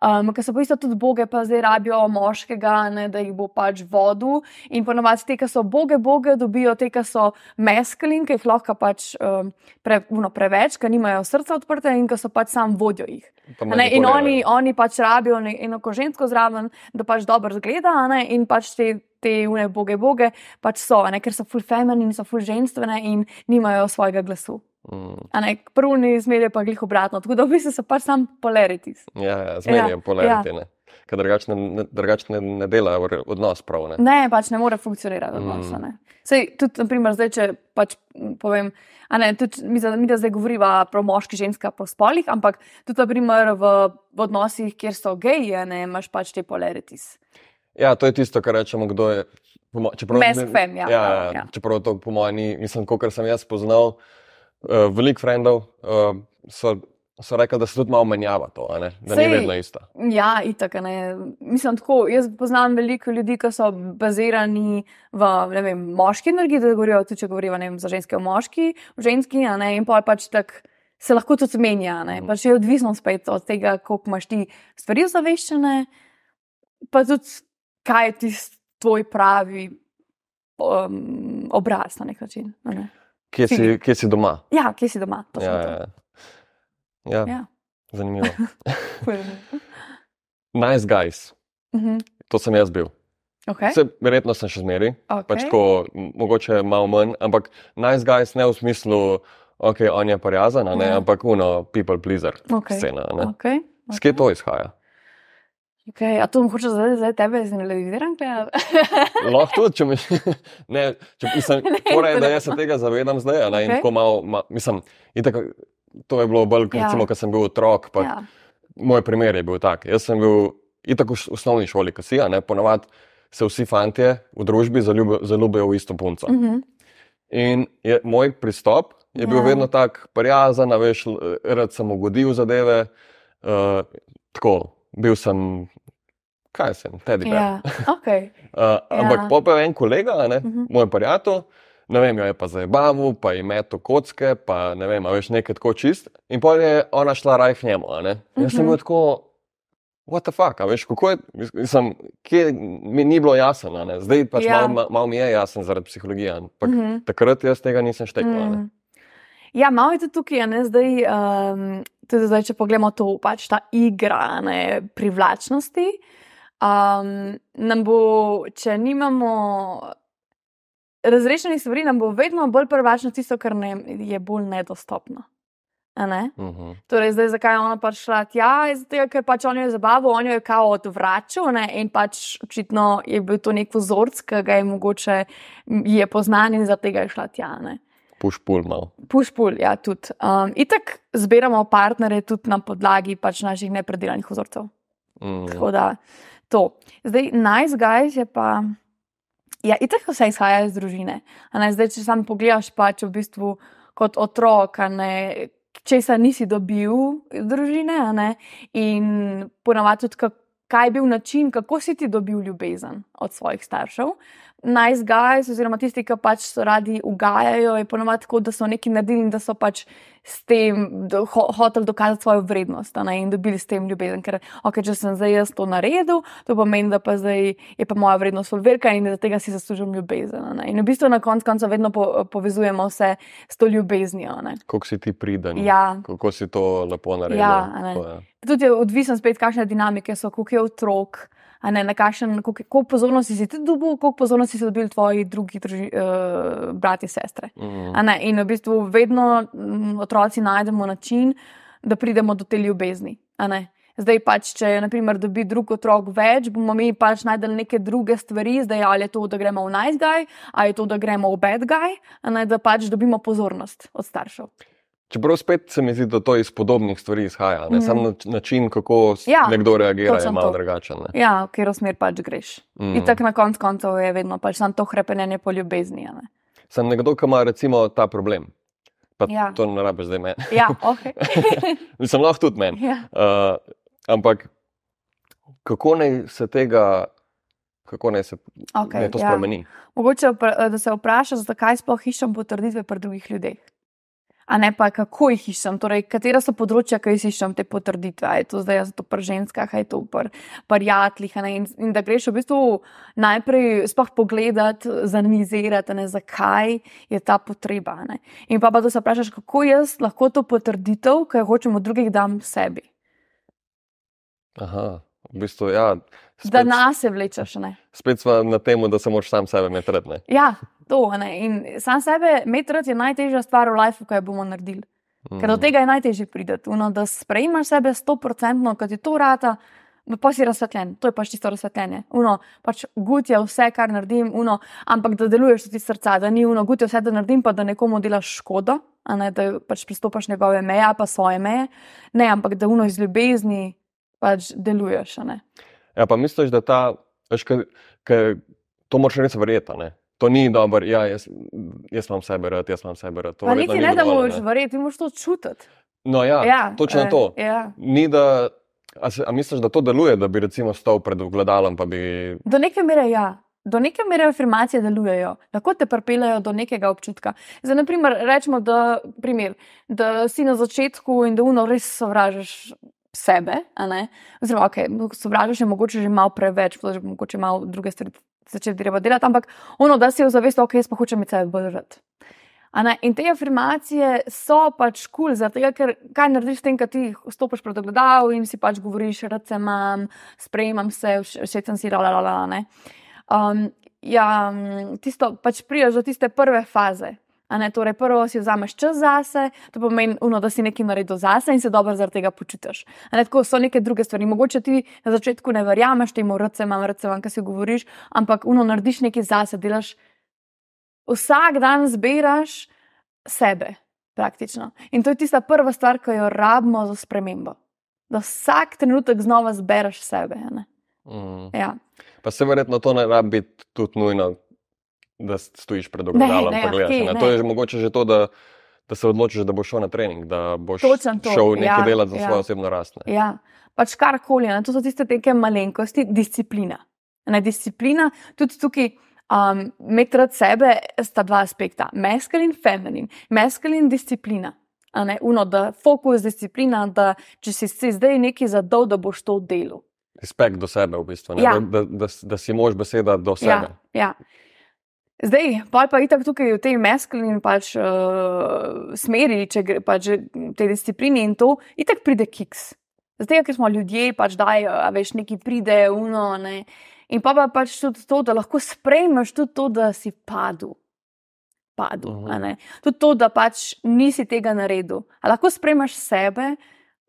Um, ker so pa isto tudi boge, pa zdaj rabijo moškega, ne, da jih bo pač vodu. In ponovadi te, ki so boge, boge, dobijo te, ki so maskulin, ki jih lahko pač um, pre, uno, preveč, ki nimajo srca odprte in ki so pač sam vodijo jih. Ne, in oni, oni pač rabijo ne- eno ko žensko zraven, da pač dobro zgleda, ne, in pač te, te une boge, boge pač so, ne, ker so full feminine, so full ženstvene in nimajo svojega glasu. Mm, ne, Prvni zmer je pa glih obratno, tako da v bistvu so pač sam polarities. ja, ja, zmeraj Ja, je polarity, ja. ker drugače ne, drugač ne, ne delajo re- odnos prav. Ne? Ne, pač ne more funkcionirati odnos. Mm. Sej, tudi, naprimer, zdaj, če pač povem, a ne, tudi mi, mi da zdaj govoriva pro moški, ženska, pro spolih, ampak tudi, naprimer, v, v odnosih, kjer so geji, ne, imaš pač te polarities. Ja, to je tisto, kar rečemo, kdo je. Čeprav, Mask ne- fem, ja, ja, ja, ja. čeprav to po mojem ni, mislim, kot sem jaz poznal, uh, veliko frendov uh, so, so rekli, da se tudi malo menjava to, ne? da Sej, ni vedno isto. Ja, itak, ne. Mislim, tako, jaz poznam veliko ljudi, ki so bazirani v vem, moški energiji, da govorijo tudi, če govorijo vem, za ženske v moški, v ženski, ne, in pa pač tako se lahko tudi menja. Mhm. Pač je odvisno spet od tega, koliko imaš ti stvari ozaveščene, pa tudi kaj je tisti tvoj pravi um, obraz na nek način. Ne? Kje si, kje si doma? Ja, kje si doma? Ja, ja, ja. Ja. Zanimivo. (laughs) Nice guys, Mhm. to sem jaz bil. Okay. Se, verjetno sem še zmeri, Okay. pač m- mogoče malo manj, ampak nice guys ne v smislu, ok, on je prijazen, ne, Ja. ampak uno, people pleaser Okay. scena. Ne. Okay. Skje to izhaja? Okay. A to hoče zdaj, zdaj tebe zinaliziram? (laughs) Lahko tudi, če mi (laughs) ne, če mislim, (laughs) torej, to da jaz se tega zavedam zdaj, a ne, in tako malo, ma, mislim, itak, to je bilo bolj, Ja. recimo, ko sem bil otrok, pa ja. moj primer je bil tak. Jaz sem bil itak v osnovni šoli, ko si, a ne, ponavadi se vsi fantje v družbi zaljubijo, zaljubijo v isto punco. Mhm. In je, moj pristop je bil Ja. vedno tak prijazen, veš, rad sem ugodil zadeve, uh, tako, bil sem, kaj sem, bear. ja. Okay. (laughs) Uh, ampak Ja. pa je en kolega, ne, uh Mhm. -huh. moj prijatelj, ne vem, jo je pa zabaval, pa je metal kocke, pa ne vem, veš nekaj tako čist. In pol je ona šla raj k njemu. a ne. Jaz sem Mhm. bil tako, what the fuck, veš, kako je, mislim, kje mi ni bilo jasno, ne. zdaj pač Ja. malo, ma- malo mi je jasno zaradi psihologije, ampak uh Mhm. -huh. takrat jaz tega nisem štekal. a ne. Mm. Ja, malo je tudi tukaj, ne zdaj, um, tudi zdaj, če pogledamo to, pač ta igra a ne, privlačnosti. Um, nam bo, če nimamo razrešenih stvari, nam bo vedno bolj privlačno tisto, kar nam je bolj nedostopno. Ne? Uh -huh. Torej, zdaj, zakaj je ona pač šla tja? Zato, ker pač on jo je zabaval, on jo je kao odvračal ne? in pač očitno je bil to nek vzorc, ki ga je mogoče je poznan in zato je šla tja. Ne? Push pull malo. Push-pull, ja, tudi. Um, itak zbiramo partnere tudi na podlagi pač naših nepredelanih vzorcev. Mm. Tako da to. Zdaj, nice guys je pa. Ja, itak vse izhaja iz družine. Zdaj, če sam pogledaš, pač v bistvu kot otrok, ne, česa nisi dobil iz družine, in ponavadi tudi, kaj je bil način, kako si ti dobil ljubezen od svojih staršev. Nice guys, oziroma tisti, ki pač so radi ugajajo, je ponovadi tako, da so nekaj naredili in da so pač s tem do, ho, hoteli dokazati svojo vrednost ne, in dobili s tem ljubezen. Ker, okay, če sem zdaj jaz to naredil, to pomeni, da pa zdaj je pa moja vrednost velika in da tega si zaslužim ljubezen. ne. In v bistvu na koncu konca vedno po, povezujemo vse s to ljubeznijo. Kako si ti priden, Ja. kako si to lepo naredil. Ja. To je. Tudi je odvisen spet, kakšne dinamike so, koliko je otrok. Ne, na kakšen, koliko, koliko pozornosti si ti dobil, koliko pozornosti so dobili tvoji drugi druži, uh, bratje, sestre. Mm. A Ne, in v bistvu vedno mm, otroci najdemo način, da pridemo do te ljubezni. Zdaj pač, če naprimer, dobi drug otrok več, bomo mi pač najdeli neke druge stvari, zdaj ali je to, da gremo v nice guy, ali je to, da gremo v bad guy, ne, da pač dobimo pozornost od staršev. Čeprav spet se mi zdi, da to iz podobnih stvari izhaja. Mm. Mhm. Sam nač- način, kako Ja, nekdo reagira, je malo drugačen. ne. Ja, v katero smer pač greš. Mm. Mm. In tako na koncu koncev je vedno pač samo to hrepenenje po ljubezni. ne. Sem nekdo, ki ima recimo ta problem. Pa Ja. to ne rabiš zdaj meni. Ja, (laughs) ok. (laughs) Mislim, lahko tudi meni. ja. Uh, ampak kako naj se tega, kako naj se Okay, naj to ja. spremeni? Mogoče, vpra- da se vprašaš, zakaj sploh iščem potrditve pri drugih ljudeh. A ne pa, kako jih iščem, torej, katera so področja, ki jih iščem te potrditve. A je to zdaj jaz to pri ženskah, a je to pri prijateljih. In, in da greš v bistvu najprej sploh pogledati, zanalizirati, ne, zakaj je ta potreba. ne. In pa, pa da se vprašaš, kako jaz lahko to potrditev, ki jo hočem od drugih, dam sebi. Aha, v bistvu, ja, Da spet, nas se vlečeš. a ne. spet smo na tem, da se moraš sam sebe metrati. Ja, to. Ne? In sam sebe metrati je najtežja stvar v življenju, ki jo bomo naredili. Ker do tega je najtežje priti. Uno, da sprejmaš sebe 100%, kot je to rata, pa si razsvetljen. To je pač čisto razsvetljenje. Uno, pač gut je vse, kar naredim, uno, ampak da deluješ tudi iz srca, da ni uno, gut je vse, da naredim, pa da nekomu delaš škodo, ne da pač pristopaš njegove meje, pa svoje meje. Ne, ampak da uno iz ljubezni pač deluješ. Ja, pa misliš, da ta, veš, ka, ka, to moraš res verjeti. a Ne? To ni dobro, ja, jaz, jaz imam sebe rad, jaz imam sebe rad. To Pa verjetno niti ni ne, da dovolj, moraš verjeti, ti moraš to čutiti. No, ja, ja točno eh, to. Ja. Ni da, a, se, a misliš, da to deluje, da bi recimo stal pred ogledalom, pa bi. Do neke mere ja. do neke mere afirmacije delujejo, lahko te pripeljejo do nekega občutka. Zdaj, naprimer, rečemo, da, primer, da si na začetku in da uno res sovražiš sebe, oziroma, ok, sovražiš je mogoče že malo preveč, že mogoče malo druge stvari začeti treba delati, ampak ono, da si v zavesti, ok, jaz pa hočem imeti sebe bolj rad. In te afirmacije so pač kul, cool, ker kaj narediš s tem, kad ti stopiš pred ogledalo in si pač govoriš, da se imam, sprejemam se, še sem si rala, rala, ne. Um, ja, tisto pač prijaš do tiste prve faze. Torej, prvo si vzameš čas zase, to pomeni, uno, da si nekaj naredil zase in se dobro zaradi tega počutiš. Tako so neke druge stvari. Mogoče ti na začetku ne verjameš temu, rce imam, rce imam, kaj si govoriš, ampak uno, narediš nekaj zase, delaš vsak dan zbiraš sebe, praktično. In to je tista prva stvar, ki jo rabimo za spremembo. Da vsak trenutek znova zbereš sebe. Mm. Ja. Pa se verjetno to ne rabi biti tudi nujno, da stojiš pred ogledalom. To je mogoče že to, da, da se odločiš, da boš šel na trening, da boš šel nekaj ja, delati za ja. svojo osebno rast. Ne? Ja, pač karkoli. To so tiste neke malenkosti, disciplina. Ne, disciplina, tudi tukaj. Um, Imeti rad sebe sta dva aspekta, maskulin in feminin. Maskulin disciplina. Uno, da fokus, disciplina, da če si, si zdaj neki zadol, da boš to delal. Respekt do sebe, v bistvu, ja. da, da, da, da si mož beseda do sebe. Ja, ja. Zdaj, pa je itak tukaj v tej maskulini pač, uh, smeri, če gre pač te discipline in to, itak pride kiks. Zdaj, ker smo ljudje, pač daj, veš, neki pride, uno. Ne. In pa, pa pač tudi to, da lahko sprejmeš tudi to, da si padel. Padel, uh -huh. Tudi to, da pač nisi tega naredil. A lahko sprejmeš sebe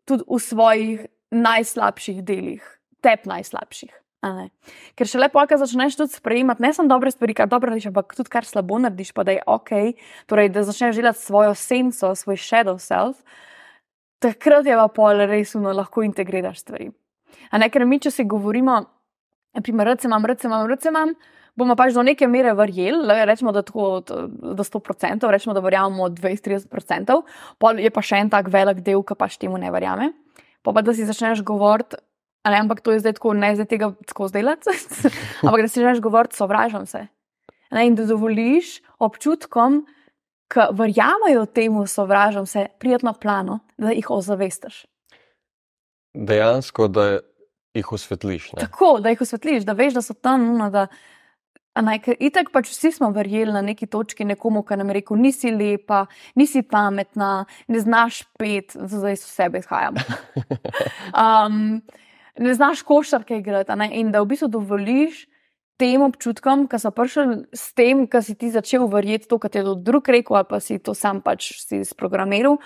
tudi v svojih najslabših delih, tep najslabših. Ker še lepo, ko začneš tudi sprejemati, ne samo dobre stvari, kar dobro narediš, ampak tudi kar slabo narediš, pa da je ok, torej da začneš delati svojo senco, svoj shadow self, takrat je pa pol resno lahko integriraš stvari. Ne, ker mi, če si govorimo, Naprimer, rece imam, rece imam, rece imam. Bomo pač do neke mere verjeli, rečemo, da tako do 100%, rečemo, da verjamemo 20-30%, pol je pa še en tak velik del, ki pač temu ne verjame. Pa pa da si začneš govoriti, ali ampak to je zdaj tako, ne zdaj tega tako zdelati, (laughs) ampak da si začneš govoriti, sovražam se. Ne, in da dovoliš občutkom, ki verjamajo temu, sovražam se, prijetno plano, da jih ozavestiš. Dejansko, da jih osvetliš. Ne? Tako, da jih osvetliš, da veš, da so tam. No, da, naj, ker itek pač vsi smo verjeli na neki točki nekomu, ki nam je rekel: nisi lepa, nisi pametna, ne znaš pet, zdaj so sebe izhajamo. (laughs) Um, ne znaš košarke igrati. In da v bistvu dovoliš. Tem občutkom, ki so prišli s tem, ki si ti začel verjeti to, kar ti je drug rekel, ali pa si to sam pač si sprogramiral,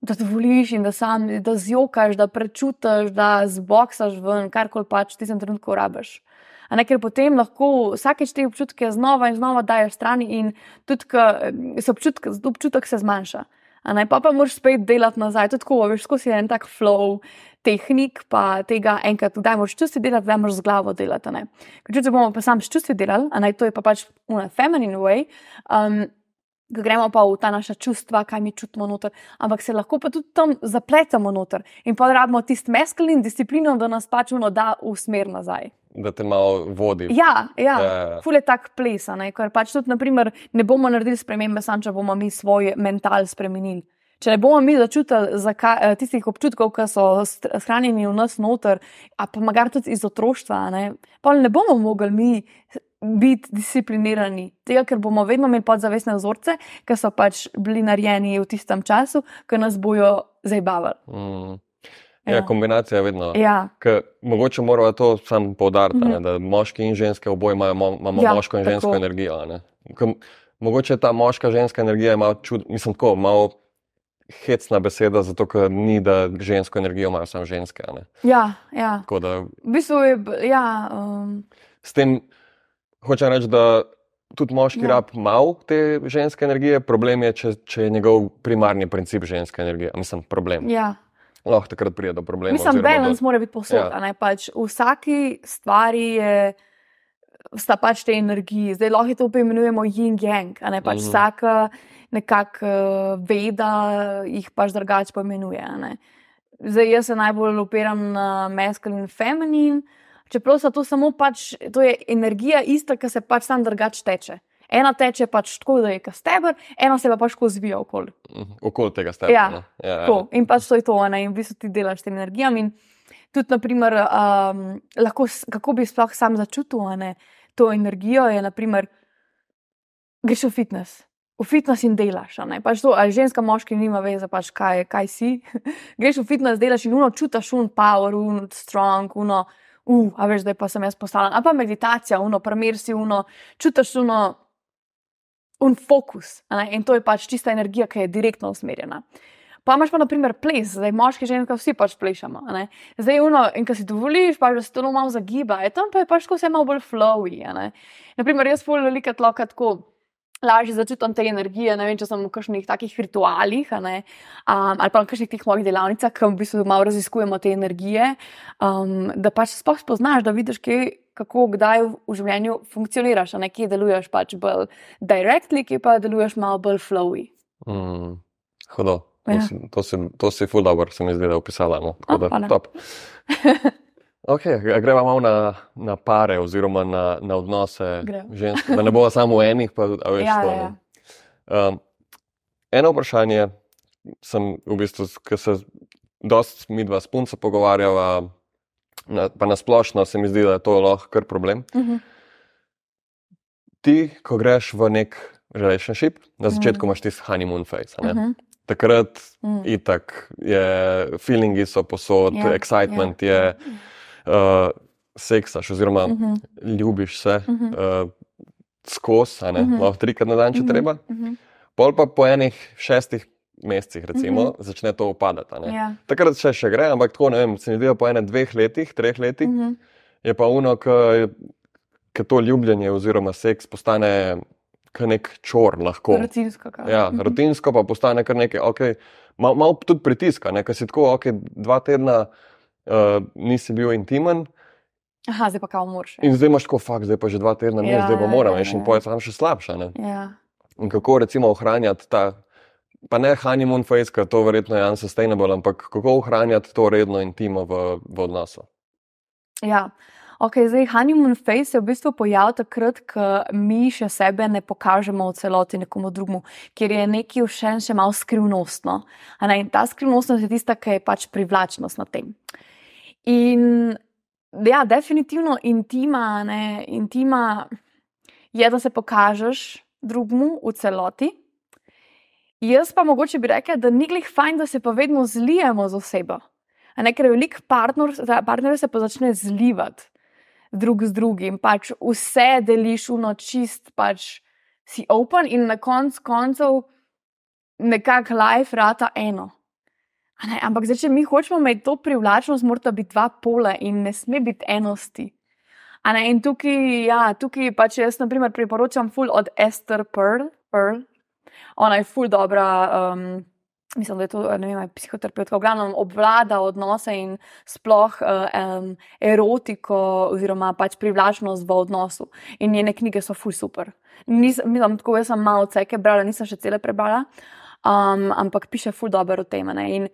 da dovoliš in da sam, da zjokaš, da prečutiš, da zboksaš ven, karkoli pač ti sem trenutku rabiš. Ne, ker potem lahko vsakeč te občutke znova in znova dajes stran, in tudi občutek, občutek se zmanjša. Ne, pa pa moraš spet delati nazaj, tudi tako, veš, skozi en tak flow tehnik, pa tega enkrat, da moraš čusti delati, da moraš z glavo delati. Ker če bomo pa sam s čustvi delali, a naj to je pa pač v feminine way. Um, ko gremo pa v ta naša čustva, kaj mi čutimo noter, ampak se lahko pa tudi tam zapletemo noter in pa rabimo tisti meskelin disciplino, da nas pač uno da v smer nazaj. Da te malo vodi. Ja, ja. ja. ful je tak ples, ker pač tudi naprimer, ne bomo naredili spremembe, samo če bomo mi svoj mental spremenili. Če ne bomo mi začutili eh, tistih občutkov, ki so shranjeni v nas noter, a pa magar tudi iz otroštva, ne, pa ne bomo mogli mi biti disciplinirani. Tega, ker bomo vedno imeli podzavestne vzorce, ki so pač bili narejeni v tistem času, ki nas bojo zabavali. Mm. Ja, ja. Kombinacija je vedno. Ja. Mogoče moramo to sam poudariti, mm -hmm. da moški in ženske oboje imajo, imamo ja, moško in žensko tako. energijo. Mogoče ta moška ženska energija je malo čudna, mislim, tako malo hecna beseda, zato ker ni, da žensko energijo imajo samo ženske. Ja, ja. Da, v bistvu je. Ja, um... S tem Hočem reči, da tudi moški ja. rab mal te ženske energije, problem je, če, če je njegov primarni princip ženske energije. Mislim, problem. Ja. Lahko takrat pride do problema. Mislim, balans do... mora biti posod. Ja. Pač v vsaki stvari je. Sta pač te energije, zdaj lahko to poimenujemo yin-yang, a ne pač mhm. -huh. vsaka nekakšna veda jih pač drugače poimenuje. Zdaj jaz se najbolj opiram na maskulin in feminin, čeprav so to samo pač, to je energija ista, ki se pač sam drugače teče. Ena teče pač tako, da je kot steber, ena se pa pač tako zvija okoli. Mhm, Okoli tega stebra. Ja, ne. ja, ja. Tako. In pač to je to, ne? in v bistvu ti delaš s tem energijam. In tudi, naprimer, um, lahko, kako bi sploh sam začutil ne, to energijo, je, naprimer, greš v fitness. V fitness in delaš. Pač to, ali ženska, moški, nima veze, pač kaj, kaj si. (laughs) greš v fitness, delaš in uno čutiš, un power, un strong, uno, uh, a veš, da pa sem jaz postavljen. A pa meditacija, uno, premir si, uno, čutiš uno, un fokus. In to je pač čista energija, ki je direktno usmerjena. Pa imaš pa, na primer, ples, zdaj moški, ženska, vsi pač plešemo. Zdaj, uno, in ko si dovoliš, pač, da se to malo zagiba, je tam pa je pač vse malo bolj flowy. Naprimer, jaz pol velike tloka tako. Lažje začutim te energije, ne vem, če sem v kakšnih takih ritualih um, ali pa na kakšnih teh mojih delavnicah, ki v bistvu malo raziskujemo te energije, um, da pač spoznaš, da vidiš, kje, kako, kdaj v, življenju funkcioniraš, a ne kje deluješ pač bolj directly, kje pa deluješ malo bolj flowy. Mm, hudo. To, Ja. to, si, to si ful dobro, se mi zdi, da opisala. No. Tako da, hvala. top. (laughs) Okay, greva malo na, na pare, oziroma na, na odnose žensk, da ne bo samo enih. Pa, a veš, Ja, to, ja. Um, eno vprašanje, sem v bistvu, ki se dosti mi dva spunca pogovarjava, na, pa nasplošno se mi zdi, da je to lahko kar problem. Mhm. Ti, ko greš v nek relationship, na Mhm. začetku imaš tisti honeymoon phase. ne. Mhm. Takrat Mhm. itak je, feelingi so posod, Ja, excitement ja. je, uh, seksaš, oziroma Mhm. ljubiš se Mhm. uh, skozi, ne, Mhm. lahko trikrat na dan, če Mhm. treba. Mhm. Pol pa po enih šestih mesecih, recimo, Mhm. začne to upadati. ne. Ja. Takrat še, še gre, ampak tako ne vem, se mi zdi, po enem, dveh letih, treh letih Mhm. je pa uno, ki to ljubljenje oziroma seks postane nek čor lahko. Rutinsko. kao. Ja, Mhm. rutinsko pa postane kar nekaj, okay, malo mal tudi pritiska, ker si tako, okay, dva tedna uh, nisi bil intimen Aha, zdaj pa kao moraš. in zdaj imaš tako, fakt, zdaj pa že dva tedna ne, Ja, zdaj pa ja, moram, ja, in ja. poje tam še slabše. Ne? Ja. In kako recimo ohranjati ta, pa ne honeymoon phase, ker to verjetno je unsustainable, ampak kako ohranjati to redno intimo v, v odnosu. Ja. Okay, zdaj, honeymoon phase se v bistvu pojavlja takrat, ko mi še sebe ne pokažemo v celoti nekomu drugemu, ker je nekaj še, še malo skrivnostno. In ta skrivnostnost je tista, ki je pač privlačnost na tem. In ja, definitivno intima, ne, intima je, da se pokažeš drugemu v celoti. Jaz pa mogoče bi rekla, da ni glih fajn, da se pa vedno zlijemo z osebo. A ne, ker je veliko partner, partnerjev se pa začne zlivati drug z drugim, pač vse deliš v nočist, pač si open in na koncu koncev nekako life rata eno. A Ne, ampak zdaj, če mi hočemo imeti to privlačnost, morata biti dva pola in ne sme biti enosti. A Ne, in tukaj, ja, tukaj pač jaz, na primer, priporočam ful od Esther Pearl. Pearl. Ona je ful dobra. Um, Mislim, da je to vem, psihoterapeutka, v glavnem obvlada odnose in sploh uh, um, erotiko, oziroma pač privlačnost v odnosu. In njene knjige so ful super. Nisem, mislim, tako jaz sem malo ceke brala, nisem še cele prebrala, um, ampak piše ful dobro o tem. In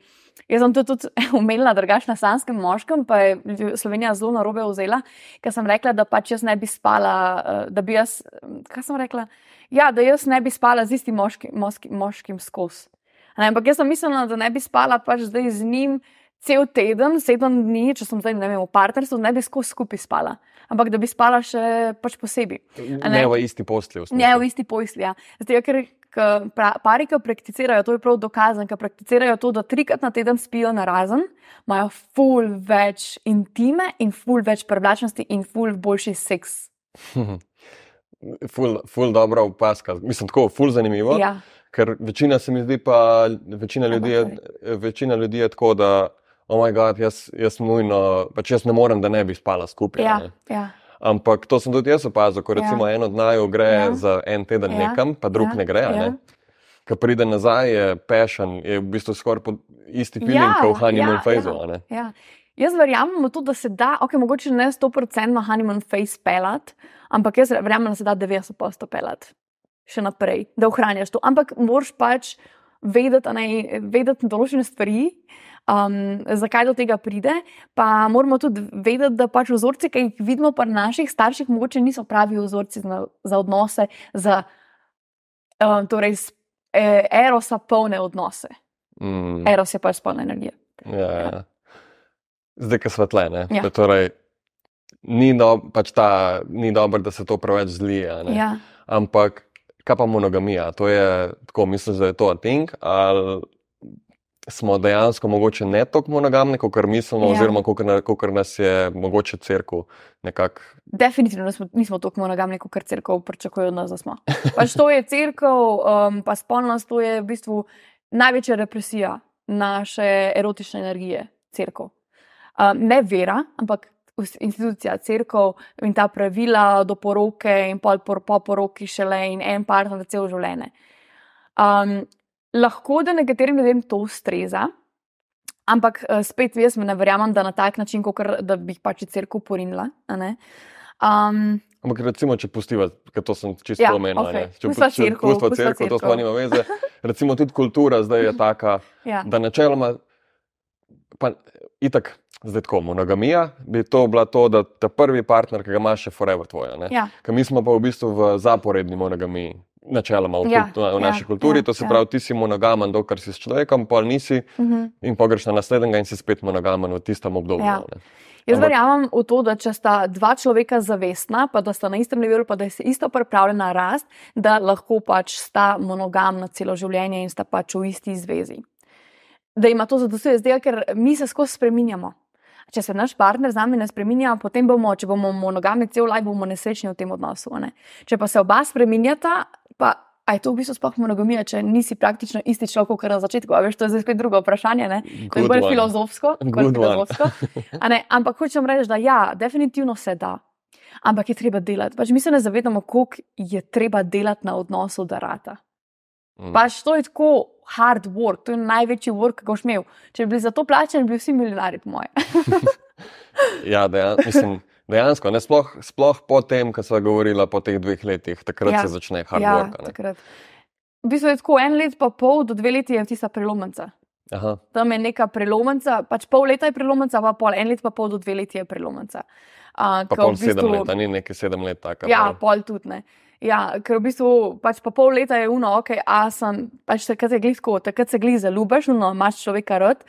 jaz sem to tudi (laughs) umela drugače na sanskem moškem, pa je Slovenija zelo narobe vzela, ker sem rekla, da pač jaz ne bi spala, uh, da bi jaz, kaj sem rekla, ja, da jaz ne bi spala z istim moški, moški, moškim skozi. Ampak jaz sem mislila, da ne bi spala pač zdaj z njim cel teden, sedem dni, če sem zdaj ne vem, v partnerstvu, ne bi skozi skupaj spala. Ampak da bi spala še pač posebej. Ne ne? v isti posli. v Ne v isti posli. Ja. Zdaj, ker pra- pari, ki prakticirajo, to je prav dokazano, ki prakticirajo to, da trikrat na teden spijo na razen, imajo ful več intime in ful več privlačnosti in ful boljši seks. (laughs) Ful, ful dobra opaska, mislim, tako, ful zanimivo. Ja, Ker večina se mi zdi, pa večina ljudi je, večina ljudi je tako, da, oh moj bog, jaz, jaz nujno, pač jaz ne morem, da ne bi spala skupaj. ja, ne. ja, Ampak to sem tudi jaz opazil, ko Ja. recimo en od naju gre Ja. za en teden Ja. nekam, pa drug Ja. ne gre. Ja. Ne? Ko pride nazaj, je pešen, je v bistvu skoraj isti feeling Ja, kot v honeymoon ja, phase. ja. ja. Jaz verjamem v to, da se da, ok, mogoče ne 100% na honeymoon face pelat, ampak jaz verjamem, da se da 90% pelat še naprej, da ohranjaš to. Ampak moraš pač vedeti, ne, vedeti določene stvari. Um, zakaj do tega pride? Pa moramo tudi vedeti, da pač vzorci, ki jih vidimo pri naših starših, mogoče niso pravi vzorci za, za odnose, za um, torej, e, erosa polne odnose. Mm. Eros je pač polna energija. Ja, ja. Zdaj, ki svetlene. Ja. Torej, ni, do, pač ta, ni dobro, da se to preveč zlije. Ja. Ampak, kaj pa monogamija? To je tako, mislim, da je to ating. Ali smo dejansko mogoče ne tako monogamni, kot mislimo, Ja. oziroma kot nas je mogoče crkva nekako. Definitivno nismo, nismo tako monogamni, kot crkva pričakuje od nas, da smo. Pač to je crkva, um, pa spolnost, to je v bistvu največja represija naše erotične energije, crkva. Um, ne vera, ampak institucija, crkva in ta pravila do poroke in pol por, po poroki šele in en partner za celo življenje. Um, lahko da nekaterim ljudem to ustreza. Ampak eh, spet jaz ne verjamem, da na tak način, kot da bi jih pač crkva porinila. Um, Ampak recimo, če pustiva, ker to sem čisto Ja, omenil, okej. ne, če Pustiva cerkev, pustiva cerkev, to sploh nima veze. Recimo tudi kultura zdaj je (laughs) taka, ja. da načeloma, pa itak, zdaj tako, monogamija bi to bila to, da ta prvi partner, ki ga imaš, je forever tvoj. ne. Ja. Ker mi smo pa v bistvu v zaporedni monogamiji, načeloma v, Ja, v ja, naši kulturi. ja, To se ja. pravi, ti si monogamen, dokler si s človekom, pol nisi Mhm. in pogreš na naslednjega in si spet monogamen v tistem obdobju. Ja. ne. Jaz verjamem v to, da če sta dva človeka zavestna, pa da sta na istem levelu, pa da je isto pripravljena rast, da lahko pač sta monogamna celo življenje in sta pač v isti zvezi. Da ima to zadostuje, zdaj, ker mi se skozi spreminjamo. Če se naš partner z nami ne spremenja, potem bomo, če bomo monogamni cel life, bomo nesrečni v tem odnosu. Ne? Če pa se oba spremenjata, pa je to v bistvu sploh monogamija, če nisi praktično isti človek, kot na začetku. A veš, to je zdaj spet drugo vprašanje. Ne? To je bolj one. filozofsko. bolj filozofsko. Ampak hočem reči, da ja, definitivno se da. Ampak je treba delati. Pač mi se ne zavedamo, koliko je treba delati na odnosu, da rata. Mm. Pač to je tako hard work, to je največji work, ki ga boš imel. Če bi bili za to plačani, bi vsi milijonari, po moje. (laughs) Ja, dejan, mislim, dejansko, ne, sploh, sploh po tem, kar sva govorila po teh dveh letih, takrat Ja. se začne hard ja, work. ne. takrat. V bistvu je tako en let, pa pol do dve leti je tista prelomnica. Aha, Tam je neka prelomnica, pač pol leta je prelomnica, pa pol en let, pa pol do dve leti je prelomnica. Uh, pa pol sedem let, ni neki sedem let taka. Ja, pol. pol tudi ne. Ja, ker v bistvu pač pa pol leta je uno, ok, a sem, pač takrat se glizko, takrat se glizko zaljubiš, no, imaš človeka rad.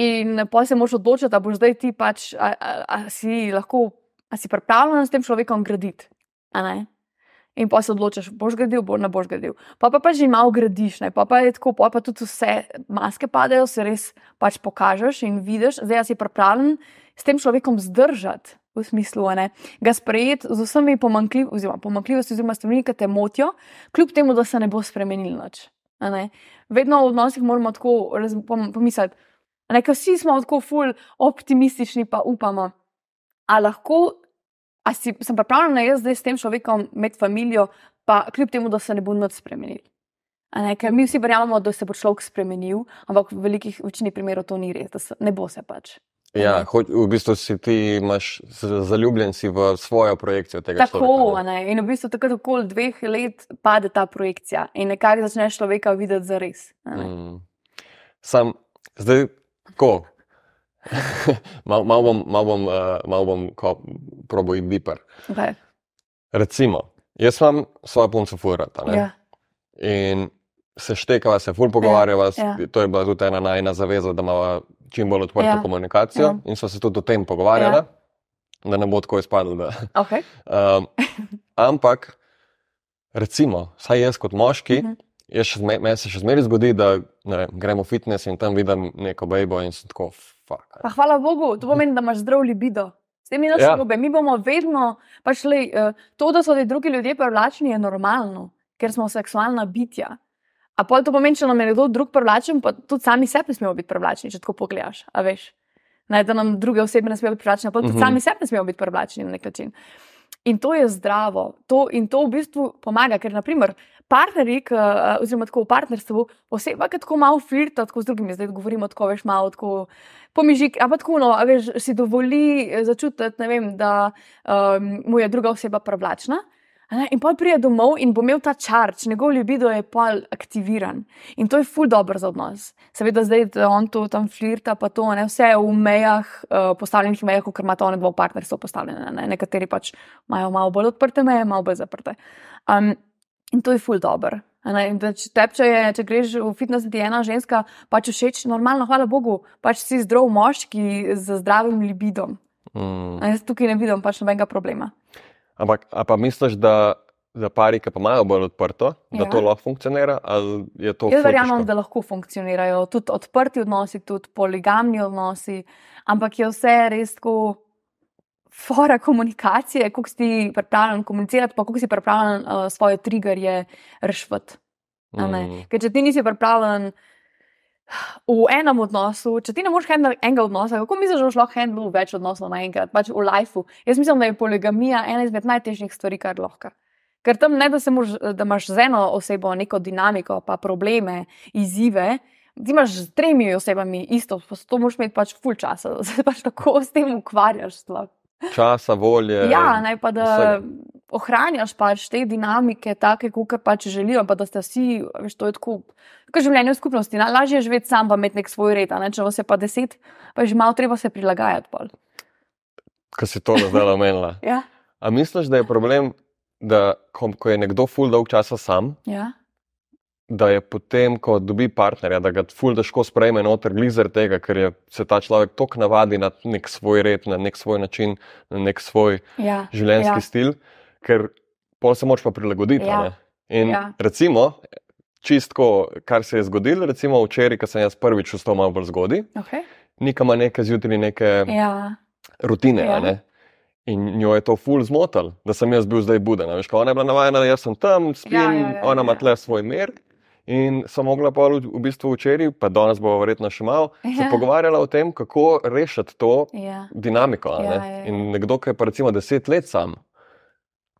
In pa se moraš odločiti, da boš zdaj ti pač, a, a, a si lahko, a si pripravljen s tem človekom graditi. a ne? In pa se odločiš, boš gradil, bo, ne boš gradil. Pa pa, pa že malo gradiš, ne? pa, pa je tako, pa, pa tudi vse maske padajo, se res pač pokažeš in vidiš, zdaj si pripravljen s tem človekom zdržati. V smislu, ne, ga sprejeti z vsemi pomankljiv, oziroma pomankljivostmi, oziroma stvarmi, ki te motijo, kljub temu, da se ne bo spremenil nič. Vedno v odnosih moramo tako pomisliti, ker vsi smo tako ful optimistični, pa upamo. A lahko, a si, sem pripravljena jaz zdaj s tem človekom imeti družino, pa kljub temu, da se ne bo nič spremenil. Ne, ker mi vsi verjamemo, da se bo človek spremenil, ampak v velikih večini primerov to ni res, da se, ne bo se pač. Ja, hoč, v bistvu si ti imaš zaljubljen si v svojo projekcijo tega Tako, človeka. a ne. in v bistvu takrat okoli dveh let pade ta projekcija in nekako začneš človeka videti za res. Mm. Sam, zdaj, tako. Malo mal bom, mal bom, uh, mal bom ko, probo iti deeper. Okay. Recimo, jaz imam svojo punco furata. Ja, In se štekava, se ful pogovarjava, ja. ja. to je bila tudi ena najna zaveza, da imamo čim bolj odprto Ja, komunikacijo. ja. In smo se tudi o tem pogovarjali, Ja. da ne bo tako izpadlo. Da, okay. um, (laughs) ampak, recimo, saj jaz kot moški, uh Mhm. -huh. jaz še meni se še zmeraj zgodi, da vem, gremo v fitness in tam vidim neko bejbo in sem tako, fuck. Pa hvala Bogu, to pomeni, da imaš zdrav libido. S tem ni nič Ja. narobe. Mi bomo vedno, pač lej, eh, to, da so ti drugi ljudje privlačni, je normalno, ker smo seksualna bitja. A pol to pomeni, če nam je nekdo drug privlačen, pa tudi sami sebi ne smemo biti privlačni, če tako pogledaš. A veš, ne, da nam druge osebe ne smejo biti privlačne, pa tudi Mhm. sami sebi ne smemo biti privlačni na nek način. In to je zdravo. To, in to v bistvu pomaga, ker naprimer partnerji, eh, oziroma tako v partnerstvu, oseba, ki tako malo flirta tako z drugimi, zdaj govorimo tako, veš, malo tako pomižik, ampak tako, no, a veš, si dovoli eh, začutiti, ne vem, da um, mu je druga oseba privlačna. A Ne? In pol pride domov in bo imel ta čarč, njegov libido je pol aktiviran. In to je ful dobro za odnos. Seveda zdaj, da on to tam flirta, pa to ne vse je v mejah, uh, postavljenih mejah, ker imata one dva partnerstva postavljene. Ne? Nekateri pač imajo malo bolj odprte meje, malo bolj zaprte. Um, in to je ful dobro. Če, tep, če, je, če greš v fitness, ti je ena ženska pač všeč, normalno, hvala Bogu, pač si zdrav moški z zdravim libidom. Mm. Jaz tukaj ne vidim pač nobenega problema. Ampak, pa misliš, da, da pari, ki pa imajo bolj odprto, da Ja. to lahko funkcionira? Jaz verjamem, da lahko funkcionirajo tudi odprti odnosi, tudi poligamni odnosi, ampak je vse res tako. Fora komunikacije, kako si pripravljen komunicirati, pa kako si pripravljen uh, svoje triggerje rešiti. Mm. Ker če ti nisi pripravljen v enem odnosu, če ti ne moreš handlati enega odnosa, kako misliš, da boš lahko handlal več odnosov naenkrat, pač v lifeu. Jaz mislim, da je poligamija ena izmed najtežjih stvari, kar lahko. Ker tam ne, da, mož, da imaš z eno osebo neko dinamiko, pa probleme, izzive. Ti imaš z tremi osebami isto, to moraš imeti pač full časa, da se pač tako s tem ukvarjaš. sploh. Časa, volje. Ja, ne pa da vsega. Ohranjaš pač te dinamike, take, kot pač želijo, pa da ste vsi, veš, to je tako. Kot življenje v skupnosti, Na- lažje je živeti sam, pa imeti nek svoj red, ne? če vas je pa deset, pa je že malo treba se prilagajati. Pol. Ko si to zdaj omenila. (laughs) Ja, A misliš, da je problem, da ko, ko je nekdo ful dolg časa sam, ja. da je potem, ko dobi partnerja, da ga ful težko sprejme noter, glih zaradi tega, ker je, se ta človek tako navadi na nek svoj red, na nek svoj način, na nek svoj ja. življenjski Ja. stil, ker pol se moraš pa prilagoditi. Ja. In Ja. recimo, čistko, kar se je zgodilo, recimo včeraj, ko sem jaz prvič vstal malo bolj zgodaj, Okay. Nika ima neke zjutraj neke ja. rutine. Ja. ne. In njo je to ful zmotil, da sem jaz bil zdaj buden. Veš, ona je bila navajena, da jaz sem tam, spim, Ja, ja, ja, ona ima ja. tle svoj mir. In sem mogla pa v bistvu včeraj, pa danes bo verjetno še malo, se Ja. pogovarjala o tem, kako rešiti to Ja. dinamiko. Ja, ne. ja, ja. In nekdo, ki je pa recimo deset let sam,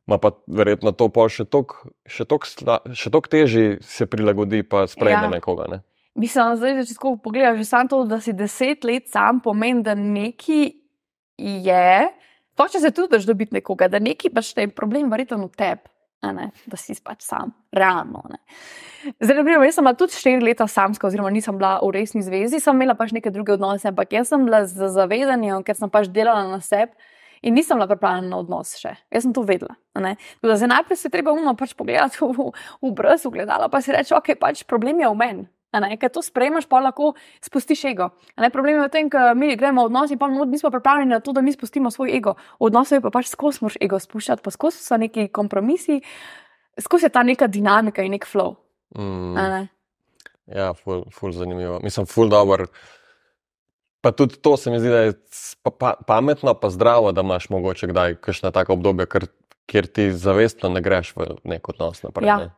ima pa verjetno to pol še toliko še toliko težje se prilagodi, pa sprejme Ja. nekoga. Ne. Mislim, zdaj, če tako pogledaš, že samo to, da si deset let sam, pomeni, da neki je, pa če se trudiš dobiti nekoga, da neki pač te je problem, verjetno v tebi, da si pač sam, realno. Ne. Zdaj, na primer, jaz sem bila tudi štiri leta samska, oziroma nisem bila v resni zvezi, sem imela pač neke druge odnose, ampak jaz sem bila z zavedanjem, ker sem pač delala na sebi. In nisem bila pripravljena na odnos še, jaz sem to vedela. zdaj najprej se treba umno pač pogledati v, v, v brez ogledala, pa si reči, ok, pač problem je v meni. Ker to sprejmeš, pa lahko spustiš ego. Problem je v tem, da mi gremo v odnos in pa no- nismo pripravljeni na to, da mi spustimo svoj ego. V odnosu je pa pač skozi moš ego spuščati, pa skozi so neki kompromisi, skozi je ta neka dinamika in nek flow. Mm. ne. Ja, ful, ful zanimivo. Mislim, ful dobro. Pa tudi to se mi zdi, da je pa, pa, pametno, pa zdravo, da imaš mogoče kdaj kakšna taka obdobja, ker, kjer ti zavestno ne greš v nek odnos naprej. Ja. ne.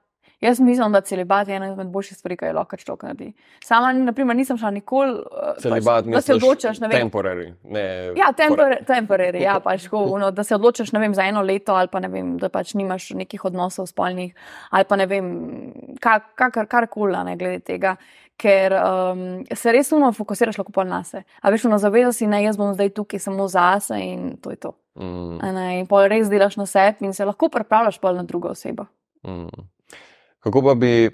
Jaz mislim, da celibat je ena izmed boljših stvari, ki je lahko človek naredi. Sama, naprimer, nisem šla nikoli. eh, Celibat pač, da se odločiš, ne vem. temporary. Ne, Ja, tempor- temporary, ja, (laughs) pač, tako, ono, da se odločiš vem, za eno leto, ali pa ne vem, da pač nimaš nekih odnosov spolnih, ali pa ne vem, kar, kar, karkoli, a ne glede tega. Ker um, se res uno fokusiraš lahko pol na sebe. A veš, uno zavedaš si, ne, jaz bom zdaj tukaj samo zase in to je to. Mm, Ne, in pol res delaš na sebi in se lahko pripravljaš pol na drugo osebo. mm. Kako pa bi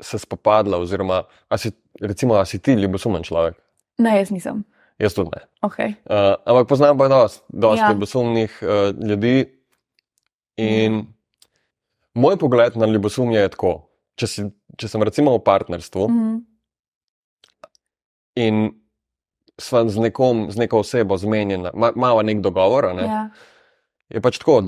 se spopadla, oziroma si, recimo, a si ti ljubosumen človek? Ne, jaz nisem. Jaz tudi ne. Okay. Uh, ampak poznam pa dosti dost Ja. ljubosumnih uh, ljudi. In moj pogled na ljubosumje je tako. Če, si, če sem recimo v partnerstvu Mhm. in sva z, nekom, z neko osebo zmenjena, ma, imamo nek dogovor, a ne, Ja. je pač tako.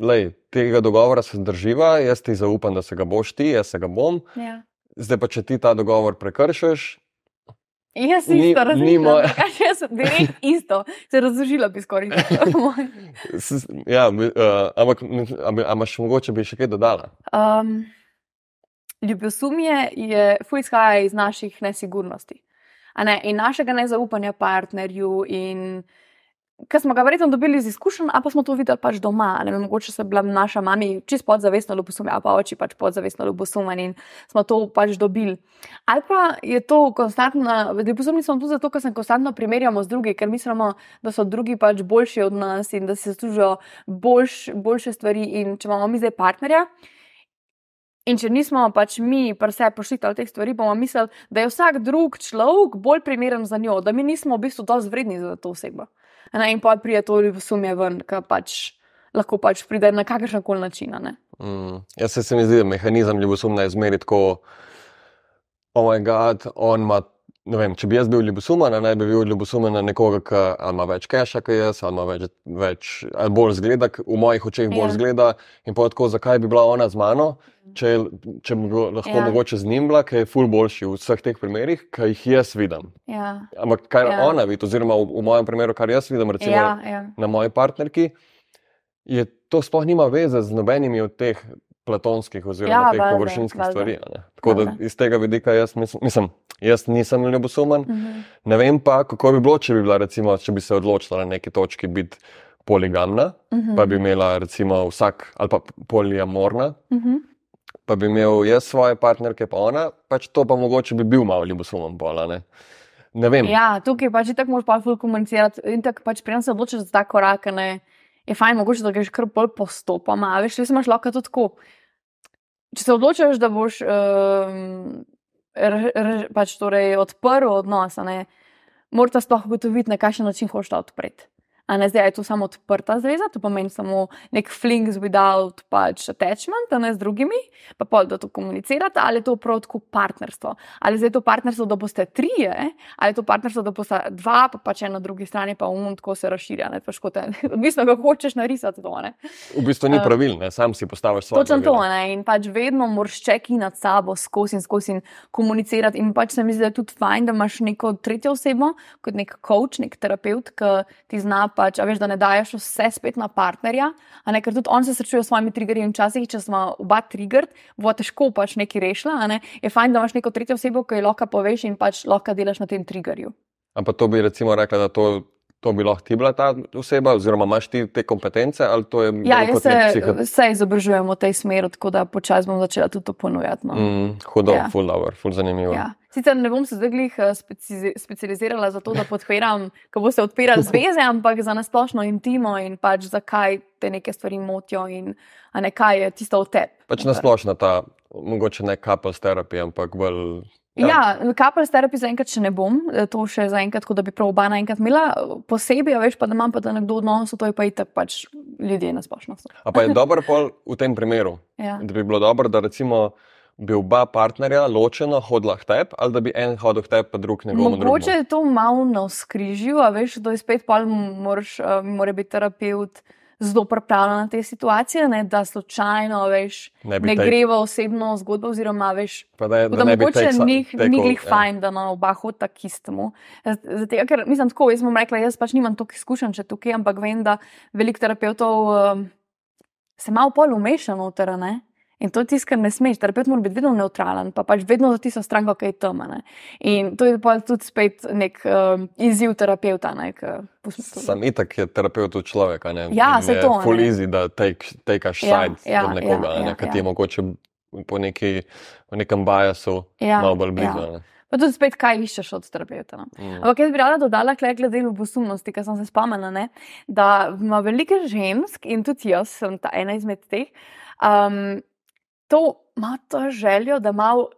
Da, Lej, tega dogovora se drživa, jaz ti zaupam, da se ga boš ti, jaz se ga bom. Ja. Zdaj pa, če ti ta dogovor prekršiš, Jaz Ni- isto ni razumem. moje- (laughs) Jaz sem direkt isto, se razložila bi skoraj. (laughs) s- ja, uh, ampak a bi- a imaš mogoče bi še kaj dodala? Um, ljubosumje je, fuj izhaja iz naših nesigurnosti. Ne, in našega nezaupanja partnerju, in ker smo ga verjetno dobili iz izkušenj, pa smo to videli pač doma. Ne mogoče se je bila naša mama čist podzavestno ljubosumna, ali pa oči pač podzavestno ljubosumna in smo to pač dobili. Ali pa je to konstantno, ljubosumni smo tudi zato, ker se konstantno primerjamo z drugimi, ker mislimo, da so drugi pač boljši od nas in da se zaslužijo boljš, boljše stvari. In če imamo mi zdaj partnerja. In če nismo pač mi, pa se pošiljali teh stvari, bomo mislili, da je vsak drug človek bolj primeren za njo, da mi nismo v bistvu dovolj vredni za to osebo. Ne, in pa pride to ljubosumje ven, ki pač lahko pač pride na kakršen koli način. Mm. Jaz se, se mi zdi, da mehanizem ljubosumja je zmeriti tako, oh moj bog, on ima. Vem, če bi jaz bil ljubosumen, naj bi bil ljubosumen na nekoga, ki ima več keša, kot jaz, ali ima več, več ali bolj zgleda, v mojih očeh bolj ja. zgleda. In pa tako, zakaj bi bila ona z mano, če, če bi lahko ja. mogoče z njim bila, ki je ful boljši v vseh teh primerih, ki jih jaz vidim. Ja. Ampak kaj ja. ona vidi, oziroma v, v mojem primeru, kar jaz vidim, recimo ja, ja. na moji partnerki, je to sploh nima veze z nobenimi od teh platonskih oziroma ja, teh površinskih stvari. Tako da iz tega vidika jaz mislim, mislim jaz nisem ljubosumen. Uh mhm. -huh. Ne vem pa, kako bi bilo, če bi, bila, recimo, če bi se odločila na neki točki biti poligamna, uh mhm. -huh. pa bi imela recimo vsak ali pa poliamorna. Uh mhm. -huh. Pa bi imel jaz svoje partnerke, pa ona, pač to pa mogoče bi bil malo ljubosumen pola. Ne? Ne vem. Ja, tukaj pač tako moraš pa ful komunicirati in tako pač prej se odločiš za ta korak, ne, je fajn, mogoče da greš kar bolj postopoma, a veš, se imaš lahko tudi tako če se odločiš, da boš um, r, r, pač torej odprl odnos, moraš sploh ugotoviti, na kakšen način hočeš to odpreti. A ne zdaj je to samo odprta zveza, to pomeni samo nek flings without pač attachment, ne z drugimi, pa pol, da to komunicirate, ali je to prav tako partnerstvo. Ali je to partnerstvo, da boste trije, ali je to partnerstvo, da boste dva, pa pač ena na drugi strani, pa um, tako se razširja. (laughs) Odvisno, kako hočeš narisati to. Ne? V bistvu ni pravil, ne? sam si postaviš svoje. Točno to, ne? in pač vedno moraš čeki nad sabo, skozi in skozi komunicirati. In pač se mi zdi, da je tudi fajn, da imaš neko tretjo osebo, kot nek coach, nek terapeut, ki ti zna pač, veš, da ne daješ vse spet na partnerja, ne, ker tudi on se srečuje s svojimi triggerji in včasih, če smo oba trigger, bo težko pač nekaj rešila. Ne. Je fajn, da imaš neko tretjo osebo, ki jo lahko poveš in pač lahko delaš na tem triggerju. Ampak to bi recimo rekla, da to. To bi lahko ti bila ta oseba, oziroma imaš ti te kompetence? Ja, jaz se, psiho... se izobražujem v tej smeri, tako da počasi bom začela tudi to ponujati. No. Mm, hudo, ja. full dobro, full zanimivo. Ja. Sicer ne bom se zdaj glih eh, specializirala za to, da podpiram, ko bo se odpirala zveze, ampak za nasplošno intimo in pač zakaj te neke stvari motijo in ne kaj je tisto v tebi. Pač nasplošno ta, mogoče ne couples terapija, ampak bolj. Ja, ja couples terapija zaenkrat še ne bom, eh, to še zaenkrat, da bi prav oba naenkrat imela posebej, veš pa, da imam pa da nekdo odnos, to je pa itak pač ljudje nasplošno. A pa je dobro pol v tem primeru, ja. da bi bilo dobro, da recimo bi oba partnerja ločena hodila k tebi, ali da bi en hodil k tebi, pa drug ne bo. Mogoče je to malo na skrižju, a veš, da je spet pa moraš, uh, mora biti terapeut. Zelo pripravljen na te situacije, ne, da slučajno veš, ne, ne gre v osebno zgodbo. Oziroma, veš, da, je, da, da mogoče ni njih ja. fajn, da na oba hodita k istemu. Zato, ker mislim, tako, jaz bom rekla, jaz pač nimam toliko izkušenj, če tukaj, ampak vem, da veliko terapeutov um, se malo pol umeša noter. In to je tisto, kar ne smeš. Terapeut mora biti vedno neutralen, pa pač vedno za tisto stranko, ki je tam. In to je pa tudi spet nek um, izziv terapeuta. Sam itak je terapeut človek. Ja, se to. Fulizi, da tekaš ja, side ja, od nekoga, ja, ne, ja, ki ti je ja. mogoče po, neki, po nekem biasu ja, malo bolj blizu. Ja. Pa tudi spet, kaj iščeš od terapeuta. No? Mm. Ampak jaz bi rada dodala, kaj glede ljubosumnosti, ker sem se spomnila, ne? da ima veliko žensk in tudi jaz sem ena izmed teh. Um, to ima to željo, da malo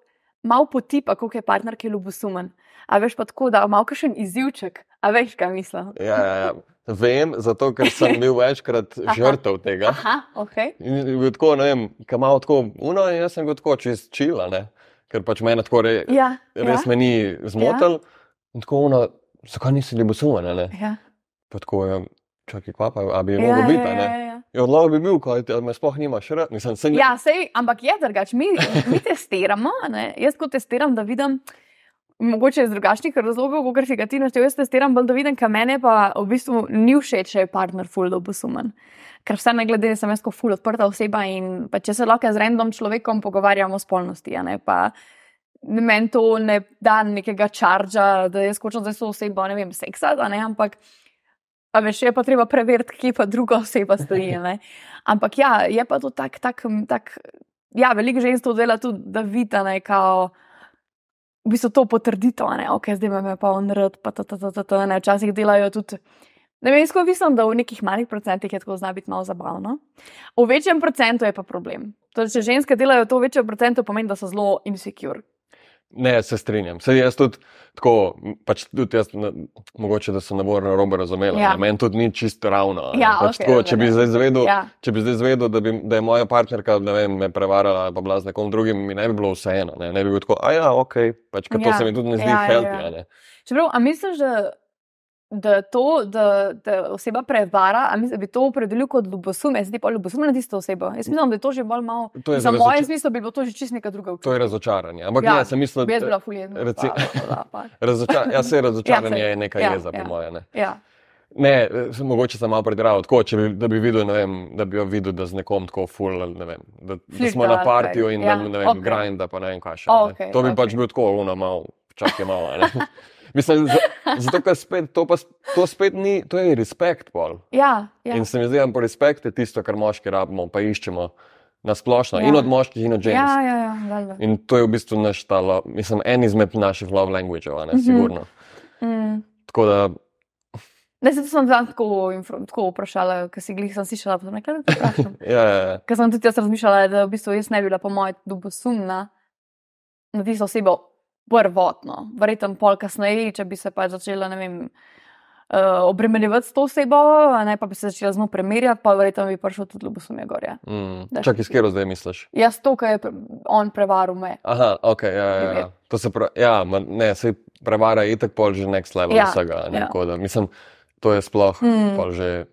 mal potipa, kako je partner, ki je ljubosumen. A veš pa tako, da ima malo še en izzivček, a veš, kaj mislim. Ja, ja, ja. Vem, zato ker sem bil (laughs) večkrat žrtev tega. Aha, okay. In tako, ne vem, kam malo tako, uno, jaz sem bil tako čez čila, ne? ker pač mene tako re, ja, res ja. me ni zmotil. Ja. In tako, uno, zakaj nisi ljubosumen, ne? Ja. Pa tako, ja, čakaj, kva pa, a bi ja, mogel biti, ja, ne? Ja, ja. Ja, odlog bi bil, kaj ti me sploh nimaš, še nisem se. Ja, sej, ampak je drugače. Mi, mi testiramo, ne? jaz ko testiram, da vidim, mogoče iz drugačnih razlogov, kot si ga ti naštel, jaz testiram, bolj da vidim, kaj mene pa v bistvu ni všeč, če je partner full dobusumen. Ker vse ne glede, sem jaz kot full odprta oseba in če se lahko z random človekom pogovarjamo o spolnosti, ne pa. Meni to ne da nekega čarža, da jaz hočem za to osebo, ne vem, seksa, ne, ampak A veš, je pa treba preveriti, kje pa druga oseba stoji. Ne? Ampak ja, je pa to tako, tak, tak, ja, veliko žensk to dela tudi, da vidi, ne, kao, v bistvu to potrdito, ne, ok, zdaj me pa on rad, pa ta, ta, ta, ta, ta, ne, včasih delajo tudi. Ne vem, skoro mislim, da v nekih malih procentih je tako zna biti malo zabavno. V večjem procentu je pa problem. Torej, če ženske delajo to v večjem procentu, pomeni, da so zelo insecure. Ne, se strinjam. Se jaz tudi tako, pač tudi jaz, na, mogoče da sem ne morem narobe razumela. Ja. Ja. Meni tudi ni čisto ravno. Ja, pač okej, tako, če bi zvedel, Ja. če bi zdaj zvedel da, bi, da je moja partnerka ne vem, me prevarala ali pa bila z nekom drugim, mi ne bi bilo vseeno. Ne, ne bi bilo tako, a ja, ok, pač, ker to Ja. se mi tudi ne zdi Ja, ja, healthy. ja. a ne. Čeprav, a misliš, da, da to, da, da oseba prevara, a misliš, da bi to opredelil kot ljubosum, jaz zdi pa ljubosum na tisto osebo. Jaz mislim, da je to že bolj malo. Je Za moje razoča- smisel bi bilo to že čist neka druga To je razočaranje. Ampak Ja, ne, sem mislil, Bi jaz bila fuljen. reci- (laughs) razoča, ja, se razočaranje Ja, saj. je neka Ja, jeza, ja. po moje. Ne. Ja, Ne, eh, mogoče sem malo pretiraval, tako, če bi, da bi videl, vem, da bi jo videl, da z nekom tako ali ne vem, da, da smo na ali partiju in Ja, da, ne vem, okay. grinda, pa ne vem kaj še. O, ne. okej, to bi okej. pač bil tako, ono malo, čakaj malo. (laughs) Mislim, za, zato, ker spet, to, pa, to spet ni, to je respekt pol. ja, ja. In se mi zdi, da respekt je tisto, kar moški rabimo, pa iščemo na splošno, Ja. in od moških, in od žensk. ja, ja, ja, valjda. In to je v bistvu naš ta, lo- mislim, en izmed naših love languageov, ne, Mhm. sigurno. Mm. Tako da, Ne, zato sem zdaj tako, tako vprašala, ker si glih sem slišala, pa sem rekla, da te vprašam. (laughs) ja, ja, ja. Ker sem tudi jaz razmišljala, da v bistvu jaz ne bi bila, po mojem, ljubosumna na tisto osebo prvotno. Verjetno pol kasneje, če bi se pač začela, ne vem, uh, obremenjevati s to osebo, ne pa bi se začela z njo primerjati, pa verjetno bi prišlo tudi ljubosumje gorja. Mm. Čakaj, s kero zdaj misliš? Jaz to, kar je on prevaril me. Aha, ok, ja, ja, ja. To se pravi, ja, ne, se prevara je itak pol že next level Ja, vsega. Ne, ja. tako da, mislim, to je sploh Mm. pol že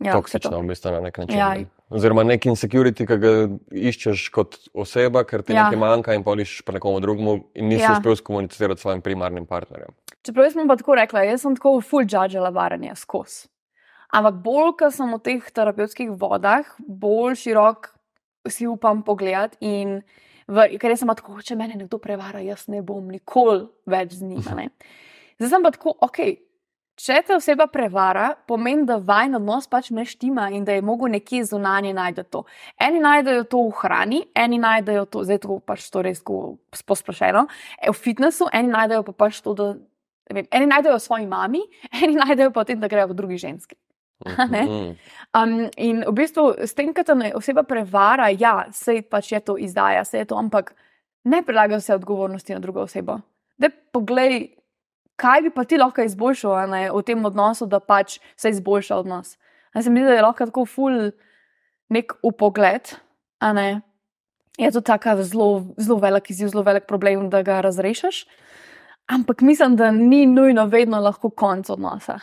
Ja, toksično vse v bistvu na nek način. Ja. Oziroma nek insecurity, ki ga iščeš kot oseba, ker ti Ja. nekaj manjka in pol iščeš pa nekomu drugemu in nisi Ja. uspel skomunicirati s svojim primarnim partnerjem. Čeprav sem pa tako rekla, jaz sem tako full judgela varanje skozi. Ampak bolj, ko sem v teh terapevtskih vodah, bolj širok si upam pogledati. In v, ker sem pa tako, če me nekdo prevara, jaz ne bom nikoli več z njim. Zdaj sem pa tako, ok. Če te oseba prevara, pomeni, da vajen odnos pač ne štima in da je mogo nekje zunanje najti to. Eni najdejo to v hrani, eni najdejo to, zdaj to pač to res posplošeno, e, v fitnessu, eni najdejo pa pač to, da vem, eni najdejo svoji mami, (laughs) eni najdejo pa v tem, da grejo v drugi ženski. Mm. Um, in v bistvu s tem, kar te oseba prevara, ja, se pač je to izdaja, se je to, ampak ne prelagaj vse odgovornosti na drugo osebo. Da poglej, kaj bi pa ti lahko izboljšal ne, v tem odnosu, da pač se izboljša odnos. Jaz se mi zdi, da je lahko tako ful nek upogled, a ne. Je to tako zelo, zelo velik izziv, zelo velik problem, da ga razrešiš. Ampak mislim, da ni nujno vedno lahko konc odnosa.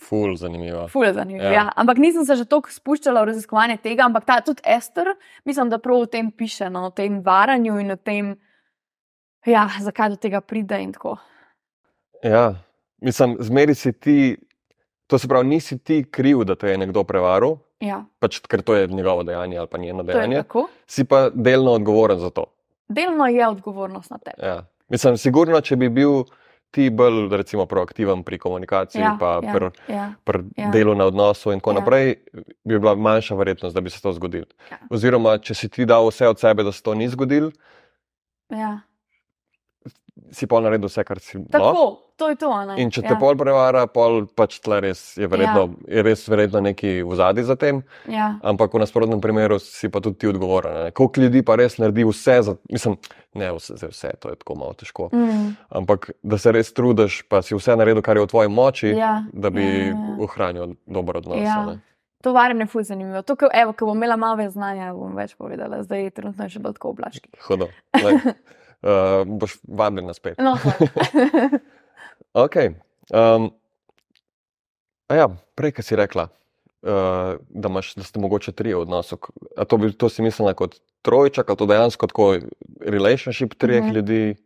Ful, zanimivo. Ful zanimivo. Ja. Ja. Ja. Ampak nisem se že toliko spuščala v raziskovanje tega, ampak ta, tudi Ester, mislim, da prav o tem piše, no, o tem varanju in o tem, ja, zakaj do tega pride in tako. Ja, mislim, zmeri si ti, to se pravi, nisi ti kriv, da te je nekdo prevaral, Ja, pač, ker to je njegovo dejanje ali pa njeno dejanje, si pa delno odgovoren za to. Delno je odgovornost na tebi. Ja. Mislim, sigurno, če bi bil ti bolj recimo, proaktiven pri komunikaciji, Ja, pa ja, pri, ja, pri Ja. delu na odnosu in tako Ja. naprej, bi bila manjša verjetnost, da bi se to zgodilo. Ja. Oziroma, če si ti dal vse od sebe, da se to ni zgodilo, ja. Si pa naredil vse, kar si lahko. Tako, to je to. Ne? In če te ja. pol prevara, pol pač tle res je verjetno, ja. je res verjetno neki v zadnji za tem, Ja, ampak v nasprotnem primeru si pa tudi ti odgovoren. Koliko ljudi pa res naredi vse, za, mislim, ne vse, zdaj vse, to je tako malo težko. mm, Ampak da se res trudiš, pa si vse naredil, kar je v tvoji moči, ja, da bi ja, ja, ja, ohranil dober odnos. Ja. ne. To varjem je fuz zanimivo. To, ko, evo, ko bom imela malo več znanja, bom več povedala. Zdaj trenutno je še bolj tako oblački. Hudo. (laughs) Uh, boš vabljen spet. No, (laughs) Okay. Um, ja, prej, ki si rekla, uh, da, imaš, da ste mogoče tri A to, bi, to si mislila kot trojček, ali to dejansko tako relationship treh mm. -hmm. ljudi?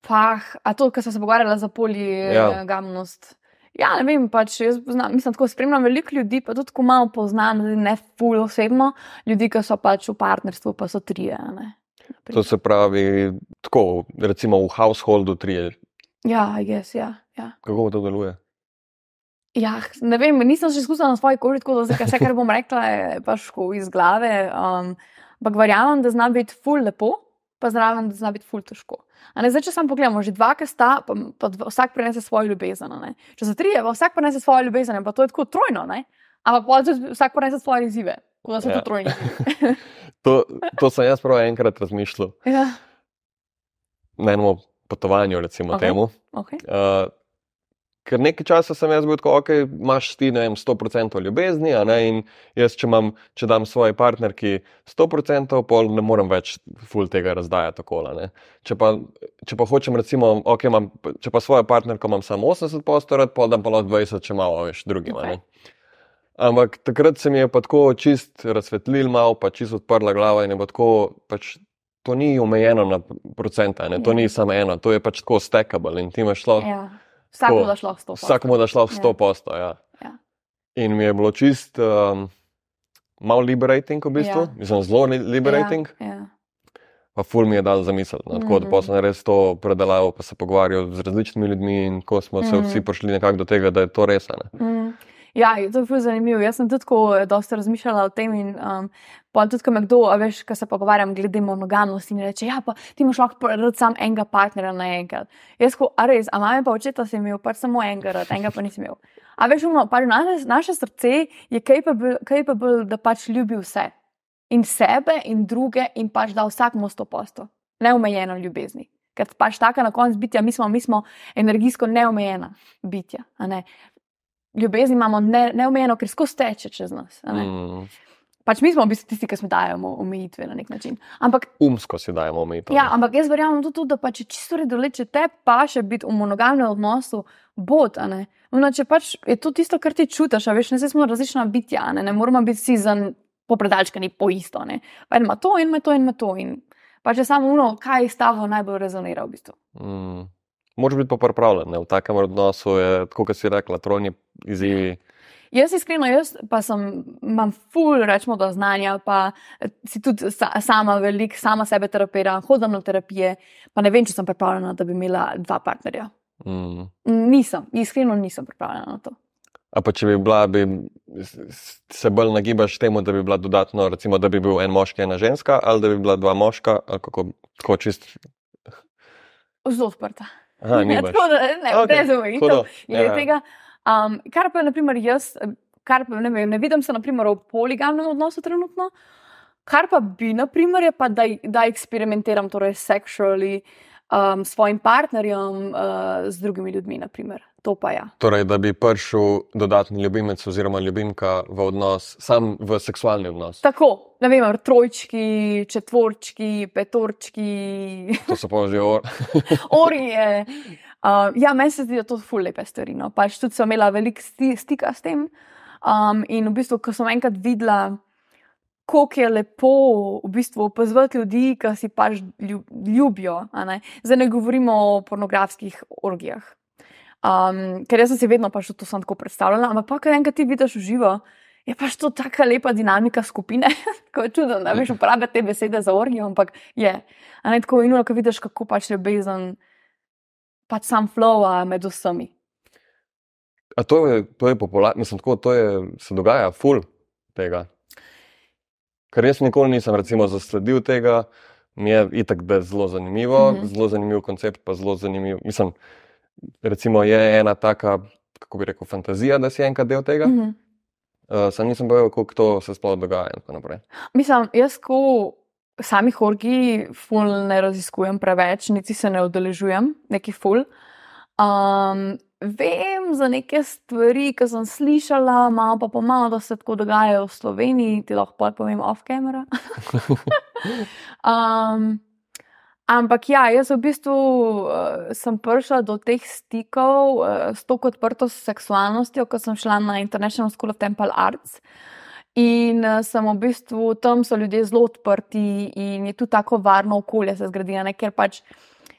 Pah, a to, kar sem se pogovarjala za poligamnost. Ja. ja, ne vem, pač jaz poznam, mislim, tako spremljam veliko ljudi, pa tudi ko malo poznam, ne ful osebno, ljudi, ki so pač v partnerstvu, pa so trije. ne. To se pravi, tako, recimo v householdu trije. Ja, jaz, ja, ja. Kako to deluje? Ja, ne vem, nisem še izkusila na svoji koži, tako da zdaj, vse, kar bom rekla, je pač iz glave. Um, ampak verjamem, da zna biti ful lepo, pa zraven, da zna biti ful težko. A ne, zdaj, če sam pogledamo, že dva, ki sta, pa, pa vsak prenese svojo ljubezen. ne. Če so trije, pa vsak prenese svojo ljubezen, pa to je tako trojno, ne? Ampak pol vsak prenese svoje izzive, tako da so Ja. to trojni. izzivi. To, to sem jaz prav enkrat razmišljal ja, na enem potovanju, recimo okay. temu. okay. Uh, ker nekaj časa sem jaz bil tako, ok, imaš ti vem, 100% ljubezni, ne, in jaz, če, imam, če dam svoji partnerki 100%, pol ne morem več ful tega razdajati tako. Če pa, če pa hočem, recimo, ok, imam, če pa svojo partnerko imam samo 80%, rad, pol dam pa lahko 20, če malo več drugim. a ne. Ampak takrat se mi je pa tako čist razsvetlil, malo pa čist odprla glava in je bilo tako, pač to ni omejeno na procenta, ne, to Ja. ni samo eno, to je pač tako stackable in ti imaš šlo. ja. Vsak Tako. bo šlo s to. Vsak mu da šlo v Ja. 100 posto. Ja. Ja. In mi je bilo čist um, malo liberating, v bistvu, Ja. ja. mislim, zelo li- liberating, ja. Ja, ja. pa ful mi je dal za misel. No, tako da Mhm. pa sem res to predelaval, pa se pogovarjal z različnimi ljudmi in ko smo se Mhm. vsi prišli nekako do tega, da je to res. ne. Mm. Ja, to je zelo zanimivo. Jaz sem tudi tako dosta razmišljala o tem. In, um, pa tudi, ko me kdo, veš, ko se pogovarjam glede monogamnosti, in reče: Ja, pa ti imaš lahko rad sam enega partnerja naenkrat. Jaz, ko, a res, a mame pa očeta si imel pač samo enega, enega pa nisi imel. A veš, uno, pač naše, naše srce je capable, capable, da pač ljubi vse. In sebe, in druge, in pač da vsakmu sto posto. Neomejeno ljubezni. Ker pač taka na koncu bitja, mi smo, mi smo energijsko neomejena bitja. Ne? Ljubezen imamo ne, neomejeno, ker skozi teče čez nas. Mm. Pač mi smo v bistvu tisti, ki smo dajemo omejitve na nek način. Ampak, Umsko si dajemo omejitev. ja, ampak jaz verjamem tudi, da pač je čisto redole, če te pa še biti v monogamnem odnosu, bod. Ono, če pač je to tisto, kar ti čutiš, veš, ne smo različna bitja, ne, ne moramo biti vsi za popredalčkani po isto. ne. Pa ima to, en ima to, en ima to. In pač je samo uno, kaj iz tega najbolj rezonira v bistvu. Mm. Moraš biti pa pripravljen. Ne? V takem odnosu je, kot si rekla, trojni izzivi. Jaz iskreno, jaz pa sem, imam ful, rečemo, do znanja, pa si tudi sa, sama veliko, sama sebe terapiram, hodim na terapije, pa ne vem, če sem pripravljena, da bi imela dva partnerja. Mm. Nisem, iskreno nisem pripravljena na to. A pa če bi bila, bi se bolj nagibaš temu, da bi bila dodatno, recimo, da bi bil en moški, ena ženska, ali da bi bila dva moška, ali kako, tako čist. Zelo odprta. Aha, Ja, tako da ne, Okej, brez omejitev. ja. Um, kar pa je, naprimer, jaz, kar pa ne, vem, ne vidim se naprimer, v poligamnem odnosu trenutno. Kar pa bi, naprimer, je pa, da, da eksperimentiram torej seksualno um, svojim partnerjem, uh, z drugimi ljudmi. Naprimer. To pa ja. Torej, da bi prišel dodatni ljubimec oziroma ljubimka v odnos, sam v seksualni odnos. Tako, ne vem, trojčki, četvorčki, petorčki, To so pa že or. (laughs) orije. Uh, ja, meni se zdi, da to ful lepe stvari. No. Pač tudi sem imela veliko sti, stika s tem. Um, in v bistvu, ko sem enkrat videla, kako je lepo v bistvu opazovati ljudi, ki si pač ljub, ljubijo. Ne? Zdaj ne govorimo o pornografskih orgijah. Um, ker jaz sem si vedno pač to tako predstavljala, ampak pa, ko enkrat ti vidiš v živo, je pač to tako lepa dinamika skupine. (laughs) Ko je čudno, da veš uporabljati te besede za orgijo, ampak je. A ne tako inuno, ko vidiš, kako pač ljubezen, pač sam flow med vsemi. A to je, to je popularno, mislim, tako, to je, se dogaja, full tega. Ker jaz nikoli nisem recimo, zasledil tega, mi je itak, da zelo zanimivo, mm. -hmm. zelo zanimiv koncept, pa zelo zanimiv. Mislim, recimo je ena taka, kako bi rekel, fantazija, da si enkrat del tega. Mm. -hmm. uh, sam nisem povedal, kako to se sploh dogaja. Mislim, jaz ko samih orgij ful ne raziskujem preveč, niti se ne udeležujem, neki ful. Um, vem za neke stvari, ki sem slišala, malo pa pomalo, da se tako dogajajo v Sloveniji, ti lahko povem off camera. (laughs) um, ampak ja, jaz v bistvu uh, sem prišla do teh stikov uh, s to odprto seksualnostjo, ko sem šla na International School of Temple Arts. In uh, sem v bistvu tam, so ljudje zelo odprti in je tu tako varno okolje, se zgradi, ne, ker pač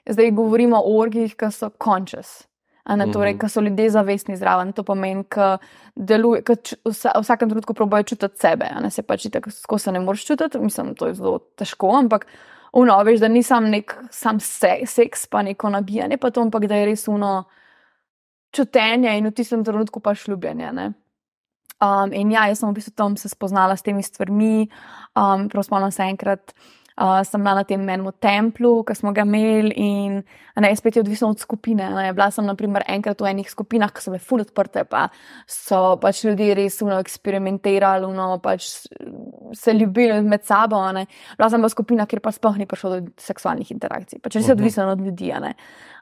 zdaj govorimo o orgijih, ki so conscious. A Ne, torej, Mhm. ki so ljudje zavestni zraven, to pomeni, da deluje, da v vsakem trenutku probojajo čutiti sebe. Ne, se pač tako skozi se ne moreš čutiti, mislim, to je zelo težko, ampak uno, veš, da ni sam nek sam se, seks, pa neko nabijanje, pa to, ampak da je res uno čutenje in v tistem trenutku pač ljubljenje. Ne? Um, in ja, jaz sem v bistvu tam se spoznala s temi stvarmi. Um, Prav spomnim se enkrat, uh, sem bila na tem enem templu, ki smo ga imeli, in ne, spet je odvisno od skupine. Ne. Bila sem naprimer enkrat v enih skupinah, ki so bile fully odprte, pa so pač ljudje res uno eksperimentirali, uno pač se ljubili med sabo. Ne. Bila sem pa skupina, kjer pa sploh ni prišlo do seksualnih interakcij, pač res je odvisno od ljudi.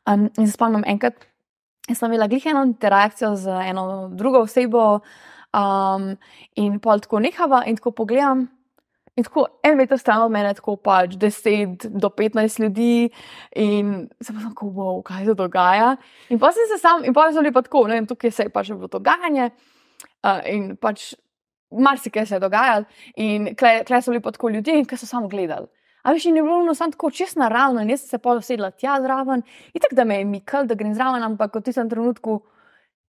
Um, in se spomnim enkrat. Jaz sem imela glih eno interakcijo z eno drugo osebo, um, in pol tako nehava, in tako pogledam, In tako en meter stran od mene, tako pač 10 do 15 ljudi, in se pa tako, wow, kaj se dogaja. In pa sem se sam, in pa sem lepo tako, ne vem, tukaj se je pač bilo dogajanje. Uh, in pač marsikaj se je dogajalo, in klej so bili pa tako ljudje, ki so samo gledali. A veš, ni bilo samo tako čest naravno, in jaz sem se pa usedla tja zraven, in tako da me je mikal, da grem zraven, ampak v tistem trenutku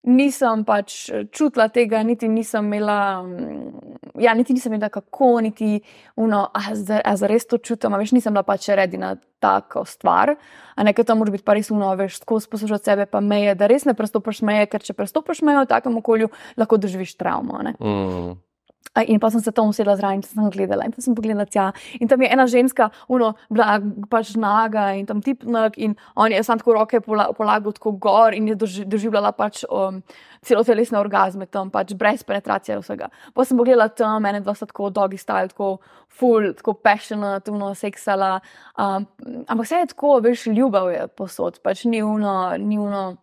nisem pač čutila tega, niti nisem imela, mm, ja, niti nisem vedela, kako, niti uno, a, a za res to čutim, a veš, nisem bila pač redi na tako stvar. A nekaj tam mora biti pa res uno, veš, skozi poslušati sebe, pa meje, da res ne prestopiš meje, ker če prestopiš meje v takem okolju, lahko doživiš travmo. Mm. In pa sem se tam usedla zraven in sem gledala. In sem pogledala tja. In tam je ena ženska, uno, bila pač naga in tam tipnak, in on je sam tako roke polagal tako gor in je doživljala pač um, celo telesne orgazme tam, pač brez penetracije vsega. Pa sem pogledala tam, mene dva sta tako dolgi stali, tako full, tako passionate, uno, seksala. Um, ampak vse je tako, veš, ljubav je posod, pač ni uno, ni uno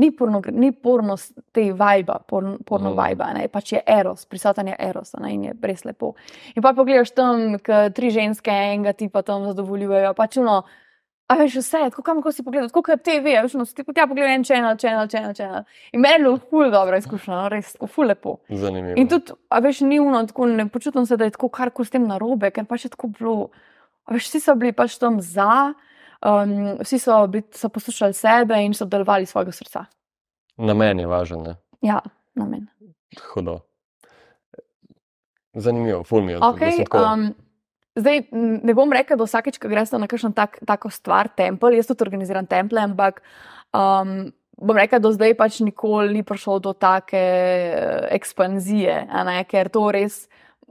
ni, porno, ni porno te vajba, porno, porno mm. vajba, ne? pač je eros, prisoten je eros ne? in je res lepo. In pa pogledaš tam, ki tri ženske enega tipa tam zadovoljujejo, pač uno. A veš, vse, tako kam si pogledal, tako kot TV, veš, no, ti potem pogledal en channel, channel, channel, channel. In meni je bilo ful dobro izkušnja, no, res, ful lepo. Zanimivo. In tudi, a veš, ni uno, tako ne počutim se, da je tako kar koli s tem narobe, ker pač je tako bilo, a veš, vsi so bili pač tam za. Um, vsi so, so poslušali sebe in so delovali svojega srca. Namen je važen. Ne? Ja, namen. Hudo. Zanimivo, fulmijo. Okay, um, zdaj ne bom rekel, da vsakeč, ko greš na kakšno tak, tako stvar, tempel, jaz tudi organiziram temple, ampak um, bom rekel, da zdaj pač nikoli ni prišlo do take uh, ekspanzije, ne, ker to res.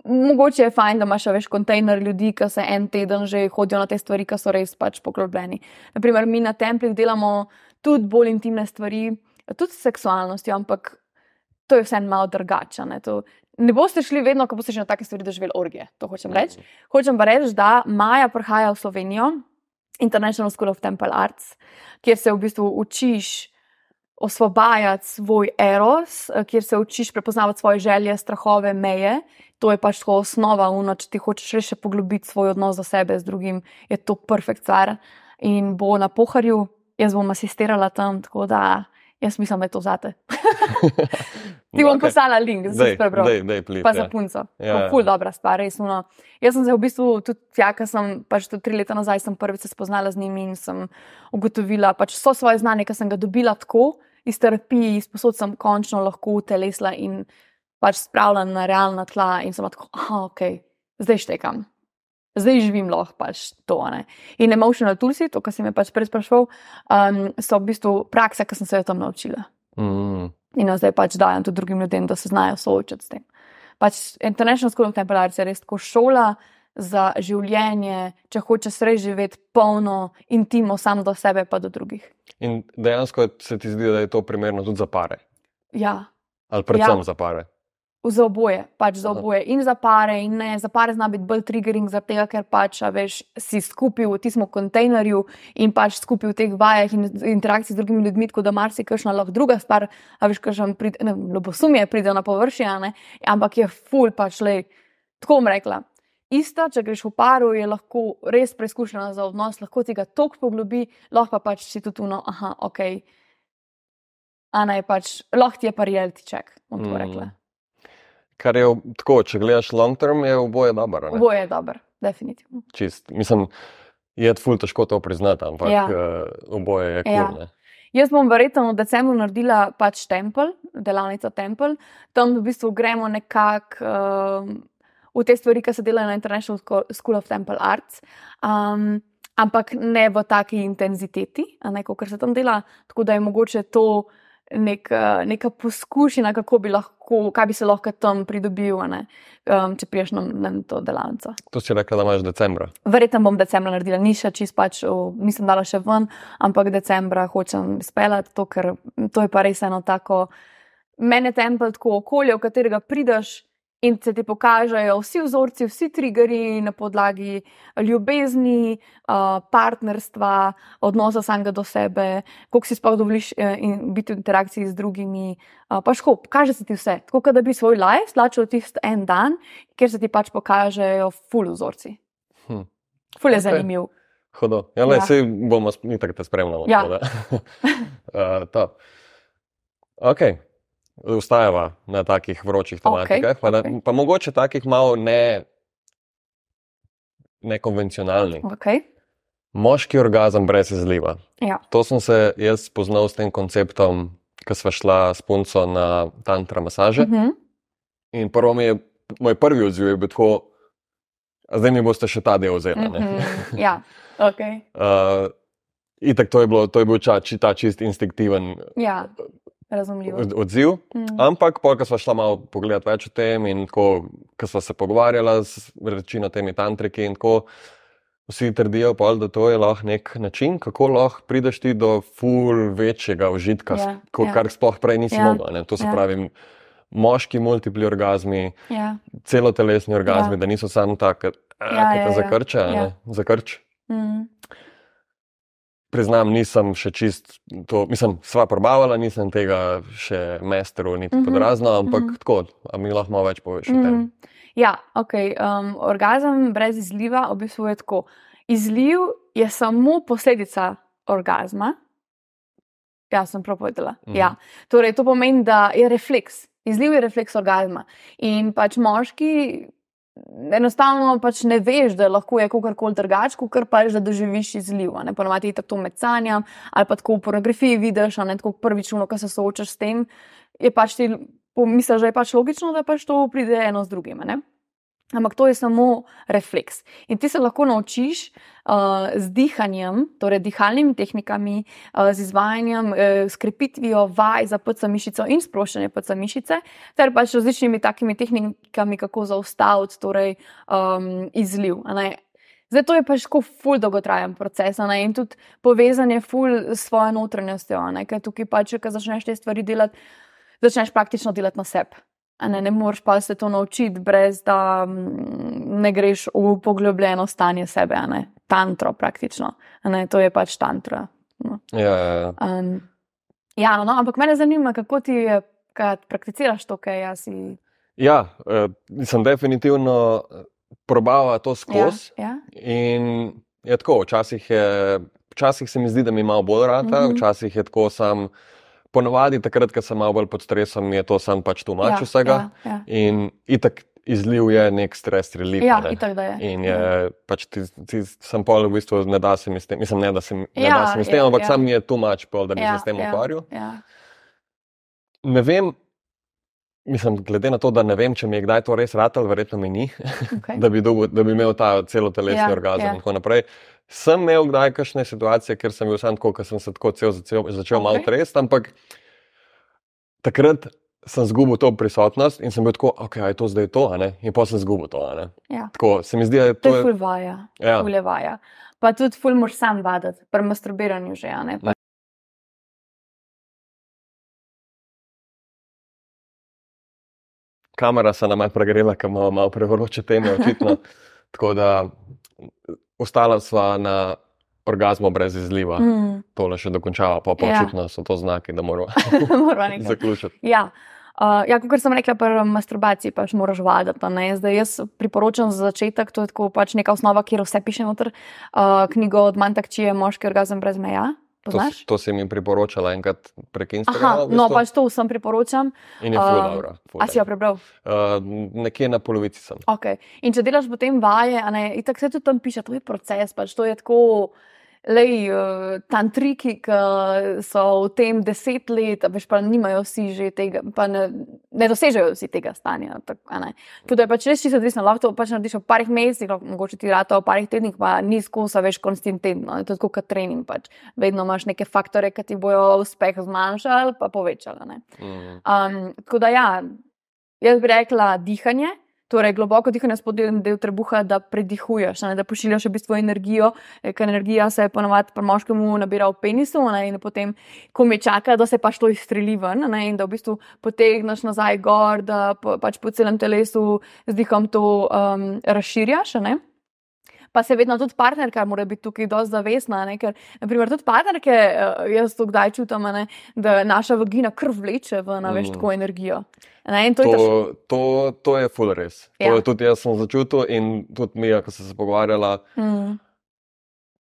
Mogoče je fajn, da imaš več kontejner ljudi, ki se en teden že hodijo na te stvari, ki so res pač poklopljeni. Naprimer, mi na templih delamo tudi bolj intimne stvari, tudi s seksualnostjo, ampak to je vseeno malo drugače. Ne? ne boste šli vedno, ko boste že na take stvari doživeli orgije. To hočem reči. Mm. Hočem pa reči, da Maja prihaja v Slovenijo, International School of Temple Arts, kjer se v bistvu učiš osvobajati svoj eros, eh, kjer se učiš prepoznavati svoje želje, strahove, meje. To je pač tako osnova, uno, če ti hočeš še poglobiti svoj odnos do sebe z drugim, je to perfekt stvar. In bo na poharju, jaz bom asistirala tam, tako da jaz mislim, da je to zate. (laughs) ti bom okay. poslala link, da si prebral. Dej, dej, please, pa za ja. punco. Ja, ja. Ful dobra stvar, res. No. Jaz sem se v bistvu tudi tja, ker sem pač tri leta nazaj prvič se spoznala z njimi in sem ugotovila pač so svoje znanje, ki sem ga dobila tako iz terapije, iz posod sem končno lahko utelesla in pač spravila na realna tla in sem tako, ah, ok, zdaj štekam. Zdaj živim lahko pač to. Ne? In emotional tools, to, kar si me pač prej sprašval, um, so v bistvu praksa, ki sem se jo tam naučila. Mm. In zdaj pač dajem tudi drugim ljudem, da se znajo soočati s tem. Pač International School of Temple Arts je res tako šola za življenje, če hočeš res živeti polno, intimo, samo do sebe, pa do drugih. In dejansko se ti zdi, da je to primerno tudi za pare. Ja. Ali predvsem ja. za pare. Za oboje, pač za oboje. In za pare, in ne, za pare zna biti bolj triggering, tega, ker pač veš, si skupaj v tistem kontejnerju in pač skupaj v teh vajah in interakciji z drugimi ljudmi, tako da marsikaj lahko druga stvar, a veš, že pride, ne, ljubosumje pride na površje, ampak je full pač le. Tako bom rekla, ista, če greš v paru, je lahko res preizkušena za odnos, lahko ti ga toliko poglobi, lahko pa pač si tudi tuno, aha, ok. Ana je pač, lahko ti je pa reality check, bom to mm. rekla. Kar je tako, če gledaš long term, je oboje dobro. Oboje je dobro, definitivno. Čist, mislim, je ful težko to priznati, ampak ja. uh, oboje je kul. Cool, ja. Jaz bom verjetno v decembru naredila pač tempel, delavnica tempel, tam v bistvu gremo nekako. Uh, v te stvari, ki se delajo na International School of Temple Arts. Um, ampak ne v taki intenziteti, kot se tam dela, tako da je mogoče to nek, neka poskušina, kako bi lahko, kaj bi se lahko tam pridobil, um, če priješ na, na to delavnico. To si rekla, da imaš decembra. Verjetno bom decembra naredila, ni še čist pač, v- nisem dala še ven, ampak decembra hočem speljati to, ker to je pa res eno tako, mene tempel tako okolje, v katerega prideš. In se ti pokažejo vsi vzorci, vsi triggeri na podlagi ljubezni, partnerstva, odnosa samega do sebe, koliko si sploh dovoliš eh, in biti v interakciji z drugimi. Uh, pač ko, kaže se ti vse. Tako da bi svoj life slačil tisti en dan, kjer se ti pač pokažejo full vzorci. Hm. Ful je okay. zanimiv. Hudo. Ja, le, Ja. ja. bomo tako te spremljali. Ja. tako da. (laughs) uh, to. Ok. Ustajava na takih vročih tematikah, okay, pa, da, okej. pa mogoče takih malo ne, nekonvencionalnih. Okay. Moški orgazem brez izliva. Ja. To sem se jaz spoznal s tem konceptom, ko sva šla s punco na tantra masaže. Uh -huh. In prvo mi je, moj prvi odziv je bil tako, "A zdaj mi boste še ta del vzeli. Uh ne?" -huh. Ja, okay. (laughs) Uh, itak to je, bilo, to je bil ča, či, ta čist instinktiven ja. Razumljivo. od- odziv. Mm. Ampak, ko smo šla malo pogledat več o tem, in ko, smo se pogovarjala z večino temi tantriki, in tako vsi trdijo, pol, da to je lahko nek način, kako lahko prideš ti do ful večjega užitka, Ja, yeah, ko, ja. kar sploh prej nisi Ja, yeah. mogla. ne. To se ja. yeah. pravi, moški multipli orgazmi, Ja. celotelesni orgazmi, Ja. yeah. da niso samo tako, Ja, ja, ki ja, te ja. zakrča, Ja. ja. zakrč. Mm. Priznam, nisem še čist to, mislim, sva probavala, nisem tega še mesteru niti mm Mhm, -hmm. podrazno, ampak mm mhm. -hmm. tako, a mi lahko malo več poveš o tem. Mm. Ja, okay. um, orgazem brez izliva v bistvu je tako. Izliv je samo posledica orgazma. Ja, sem prav povedala. Mhm. Ja. Torej, to pomeni, da je refleks. Izliv je refleks orgazma. In pač moški enostavno pač ne veš, da lahko je kakorkoli drugače, kot pač da doživiš izliv. ne. Ponavadi je tako med sanjam ali pa tako v pornografiji vidiš, a ne tako prvič, ko se soočaš s tem, je pač ti misliš, da je pač logično, da pač to pride eno z drugim. ne. Ampak to je samo refleks. In ti se lahko naučiš uh, z dihanjem, torej dihalnimi tehnikami, uh, z izvajanjem, uh, s krepitvijo vaj za PC mišico in sproščanje PC mišice, ter pač različnimi takimi tehnikami, kako zaustaviti torej, um, izliv. Zdaj, to je pač tako ful dolgotrajen proces ne, in tudi povezanje ful s svojo notranjostjo. Ker tukaj pač, ko začneš te stvari delati, začneš praktično delati na sebi. Ne, ne moreš pa se to naučiti, brez da mm, ne greš v poglobljeno stanje sebe, ne tantro praktično. Ne, to je pač tantra. No. Ja, ja, ja. Um, ja, no, ampak mene zanima, kako ti je, kaj prakticiraš to, kaj jaz si. ja uh, sem definitivno eh, probava to Ja, skozi. ja, In je tako, včasih, je, včasih se mi zdi, da mi malo bolj rata, mm. -hmm. včasih je tako sam. Ponovadi, takrat, ko sem malo bolj pod stresom, je to sam pač tumač ja, vsega. Ja, ja. In itak izliv je nek stres relief. ja ne. itak da je. In ja. je pač ti, ti sem pol v bistvu ne da se mi s tem, mislim, ne da se mi, Ja, da se mi s tem, ja, ampak ja. sam mi je tumač pol, da bi ja, se s tem ja, ukvarjal. Ja, Ne vem, mislim, glede na to, da ne vem, če mi je kdaj to res ratal, verjetno mi ni, okay. (laughs) da bi, dobil, da bi imel ta celotelesni Ja, orgazem ja. in tako naprej. Sem imel kdaj kakšne situacije, ker sem bil sam tako, ker sem se tako cel začel, začel okay. malo tresti, ampak takrat sem zgubil to prisotnost in sem bil tako, ok, je to zdaj to? In pa sem zgubil to, ja. Tako se mi zdi, da je To to. je ful vaja, Ja. ful je vaja. Pa tudi ful moraš sam vaditi, pri masturbiranju že, ne. Pa kamera se nam je pregrela, ker imamo malo prevroče teme, očitno. (laughs) Tako da ostala sva na orgazmu brez izliva. Mm. Tole še dokončava, pa pa Ja. očitno so to znaki, da moramo (laughs) zaključiti. Ja. Uh, ja, kot sem rekla, pri masturbaciji pač moraš vaditi. ne. Zdaj, jaz priporočam za začetek, to je tako pač neka osnova, kjer vse piše noter. Uh, knjigo od Mantakčije, Moški orgazem brez meja. To, Poznaš? s- to si mi priporočala enkrat prek Aha, Instagrama. v no, bistvu. pač to vsem priporočam. In je ful um, dobro. A si jo prebral? Uh, nekje na polovici sem. Okay. In če delaš potem vaje, a ne, itak se tudi tam piše, to je proces, pač to je tako. Lej, uh, tantriki, ki so v tem deset let, veš, pa nimajo vsi že tega, pa ne, ne dosežejo vsi tega stanja. Tudi je pač res čisto odvisno, lahko to pač narediš v parih mesecih, mogoče ti rata v parih tednih, pa ni skosa več konstantno, to je tako kot trening. Pač. Vedno imaš neke faktore, ki ti bojo uspeh zmanjšali, pa povečali. Um, tako da ja, jaz bi rekla dihanje. Torej, globoko dihanje spodbuja del trebuha, da predihuješ, ne, da pošiljaš v bistvu energijo, eh, ker energija se ponovadi pri moškemu nabira v penisu ne, in potem, ko me čaka, da se pač to izstreli ven ne, in da v bistvu potegneš nazaj gor, da po, pač po celem telesu z dihom to um, razširjaš. Ne pa se vedno tudi partnerka mora biti tukaj dosti zavestna. Ne? Ker, naprimer, tudi partnerke, eh, jaz to kdaj čutim, ne? da naša vagina krv vleče v naveš mm. tako energijo. To, to, to, to je full res. Ja. To je tudi jaz sem začutil in tudi mi, ko sem se pogovarjala. Mm.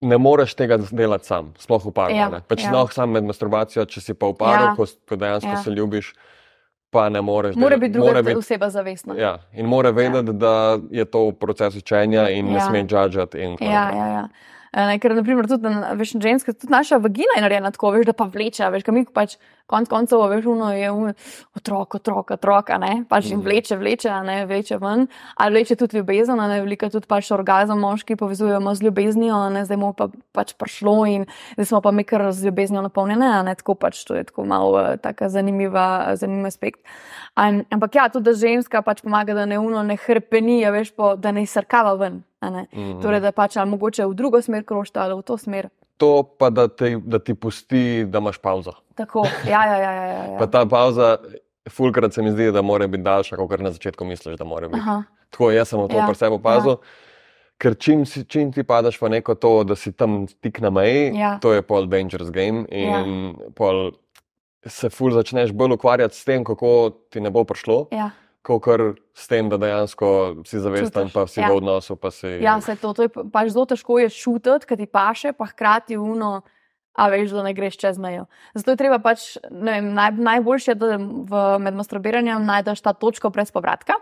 Ne moreš tega delati sam, sploh v paru. Ja, pač ja. Lahko sam med masturbacijo, če si pa v paru, ja. ko, ko dejansko ja. se ljubiš pa ne moreš. Mora biti druga bit, oseba zavestna. Ja, in mora vedeti, ja. da je to proces učenja in ja. ne sme judžati. Ja, ja, ja. Ne, ker, naprimer, tudi, veš, ženska, tudi naša vagina je narejena tako, veš, da pa vleče, veš, kam jih pač konc koncev, veš, uno je otrok, otrok, otrok, ne, pač jim mhm. vleče, vleče, ne, vleče ven, ali vleče tudi ljubezen, ne, velika tudi pač orgazem moški povezujemo z ljubeznijo, ne, zdaj mu pa pač prišlo in zdaj smo pa mi kar z ljubeznijo napolnjene, ne, tako pač to je tako malo uh, taka zanimiva, zanimiv aspekt. Um, ampak ja, tudi ženska pač pomaga, da ne uno ne hrpeni, veš, po, da ne srkava ven. Mm. Torej, da pač ali mogoče v drugo smer krošta ali v to smer. To pa da, te, da ti pusti, da imaš pauzo. Tako, ja, ja, ja. ja, ja. Pa ta pauza, fulkrat se mi zdi, da mora biti daljša, kot na začetku misliš, da mora biti. Aha. Tako, jaz sem to ja. pri sebi opazil. Ja. Ker čim, čim ti padeš v neko to, da si tam tik na meji, ja. to je pol dangerous game. In ja. pol se ful začneš bolj ukvarjati s tem, kako ti ne bo prišlo. Ja kot s tem, da dejansko si zavesten, pa si ja. v odnosu. Si... Ja, se to, to je pač zelo težko je šutiti, kaj ti paše, pa hkrati uno. A veš, da ne greš čez mejo. Zato je treba pač, vem, naj, najboljše, da v, med masturbiranjem najdeš ta točko brez povratka.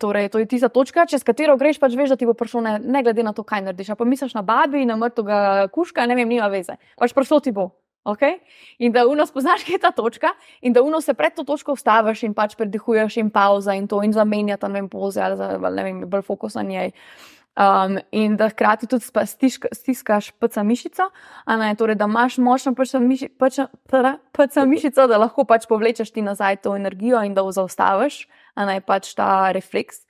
Torej, to je tista točka, čez katero greš, pač veš, da ti bo prišlo, ne, ne glede na to, kaj narediš. Pa misliš na babi, na mrtvega kuška, ne vem, nima veze. Pač prišlo ti bo. Okay? In da uno spoznaš, kje je ta točka, in da uno se pred to točko ustaviš in pač predihuješ in pauza in to in zamenjata, ne vem, poze ali, ali ne vem, bolj fokus na njej. Um, in da hkrati tudi stiska, stiskaš pca mišico, ne, torej, da imaš močno pca mišico, da lahko pač povlečeš ti nazaj to energijo in da jo zaustaviš, ne pač ta refleks.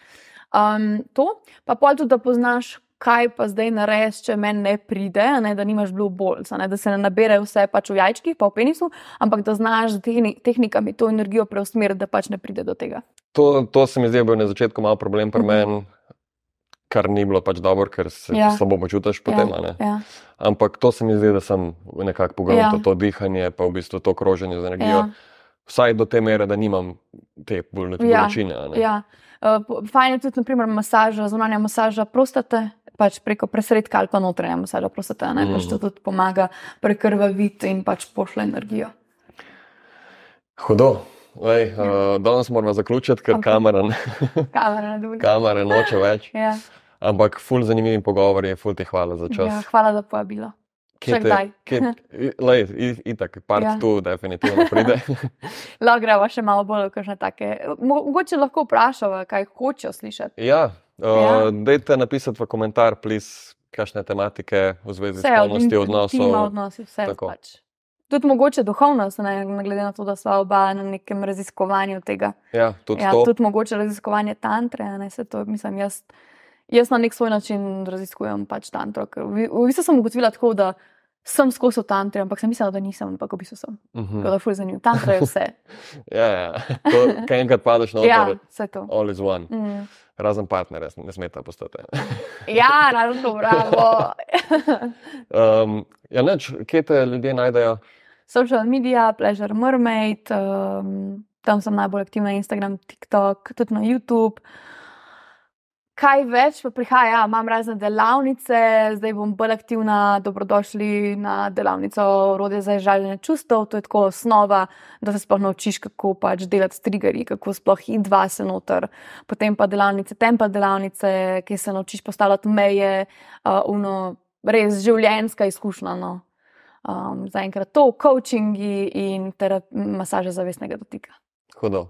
Um, to, pa pa tudi, da poznaš, kaj pa zdaj narediš, če meni ne pride, ne, da nimaš blue balls, ne, da se ne nabere vse pač v jajčkih, pa v penisu, ampak da znaš z tehni, tehnikami to energijo preusmeriti, da pač ne pride do tega. To, to se mi zdi, da je bil na začetku malo problem pri uh -huh. meni. Kar ni bilo pač dobro, ker se ja. slabo počutiš potem. Ja. Ja. Ampak to se mi zdi, da sem nekako pogledal ja. to, to dihanje, pa v bistvu to kroženje z energijo. Ja. Vsaj do te mere, da nimam te bolečine. Ja. Ja. Uh, fajn je tudi, naprimer, masaža, zunanja masaža prostate, pač preko presredka ali pa notranja masaža prostate, ne, mm. pač to tudi pomaga prekrvaviti in pač pošle energijo. Hudo. Lej, uh, danes moramo zaključiti, ker okay. kamera, kamera, kamera noče več. (laughs) ja. Ampak, ful zanimivi pogovori, ful ti hvala za čas. Ja, hvala, da povabilo. Lej, itak, part ja. tu definitivno pride. (laughs) lahko gremo še malo bolj, kakšne take. Mogoče lahko vprašamo, kaj hočejo slišati. Ja, Ja. Dajte napisati v komentar, plis, kakšne tematike v zvezi vse, s spolnostjo odnosov. Odnosi, vse pač. Tudi mogoče duhovnost, ne, glede na to, da smo oba na nekem raziskovanju tega. Ja, tudi, ja, tudi mogoče raziskovanje tantre. Ne, to, mislim, jaz, jaz na nek svoj način raziskujem pač tantro. V, v bistvu sem ugotovila tako, da sem skozi tantre, ampak sem mislila, da nisem, ampak v bistvu sem. Uh -huh. Da je zanimivo. Tantra je vse. (laughs) ja, ja. To, kaj enkrat padeš na ja, vse to. All is one. Mm. Razen partnerja, ne smete postati. ja, razen to, bravo. (laughs) um, ja, neč, kje te ljudje najdejo? Social media, Pleasure Mermaid, um, tam sem najbolj aktivna na Instagram, TikTok, tudi na YouTube. Kaj več pa prihaja, ja, imam razne delavnice, zdaj bom bolj aktivna. Dobrodošli na delavnico Rode za žaljenje čustev. To je tako osnova, da se sploh naučiš, kako pač delati s triggerji, kako sploh id dva se noter. Potem pa delavnice, tempa delavnice, ki se naučiš postavljati meje, uh, uno, res življenjska izkušnja. No. Um, Zaenkrat to, coachingi in masaže zavestnega dotika. Hudo.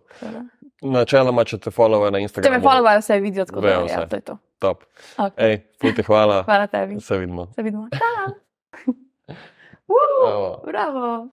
Načeloma, če te followajo na Instagramu. Če me followajo, vse vidijo, tako da Vejo ja, to je to. Top. Okay. Ej, fute, hvala. (laughs) Hvala tebi. Se vidimo. Se vidimo. Ta. (laughs) Bravo. Bravo.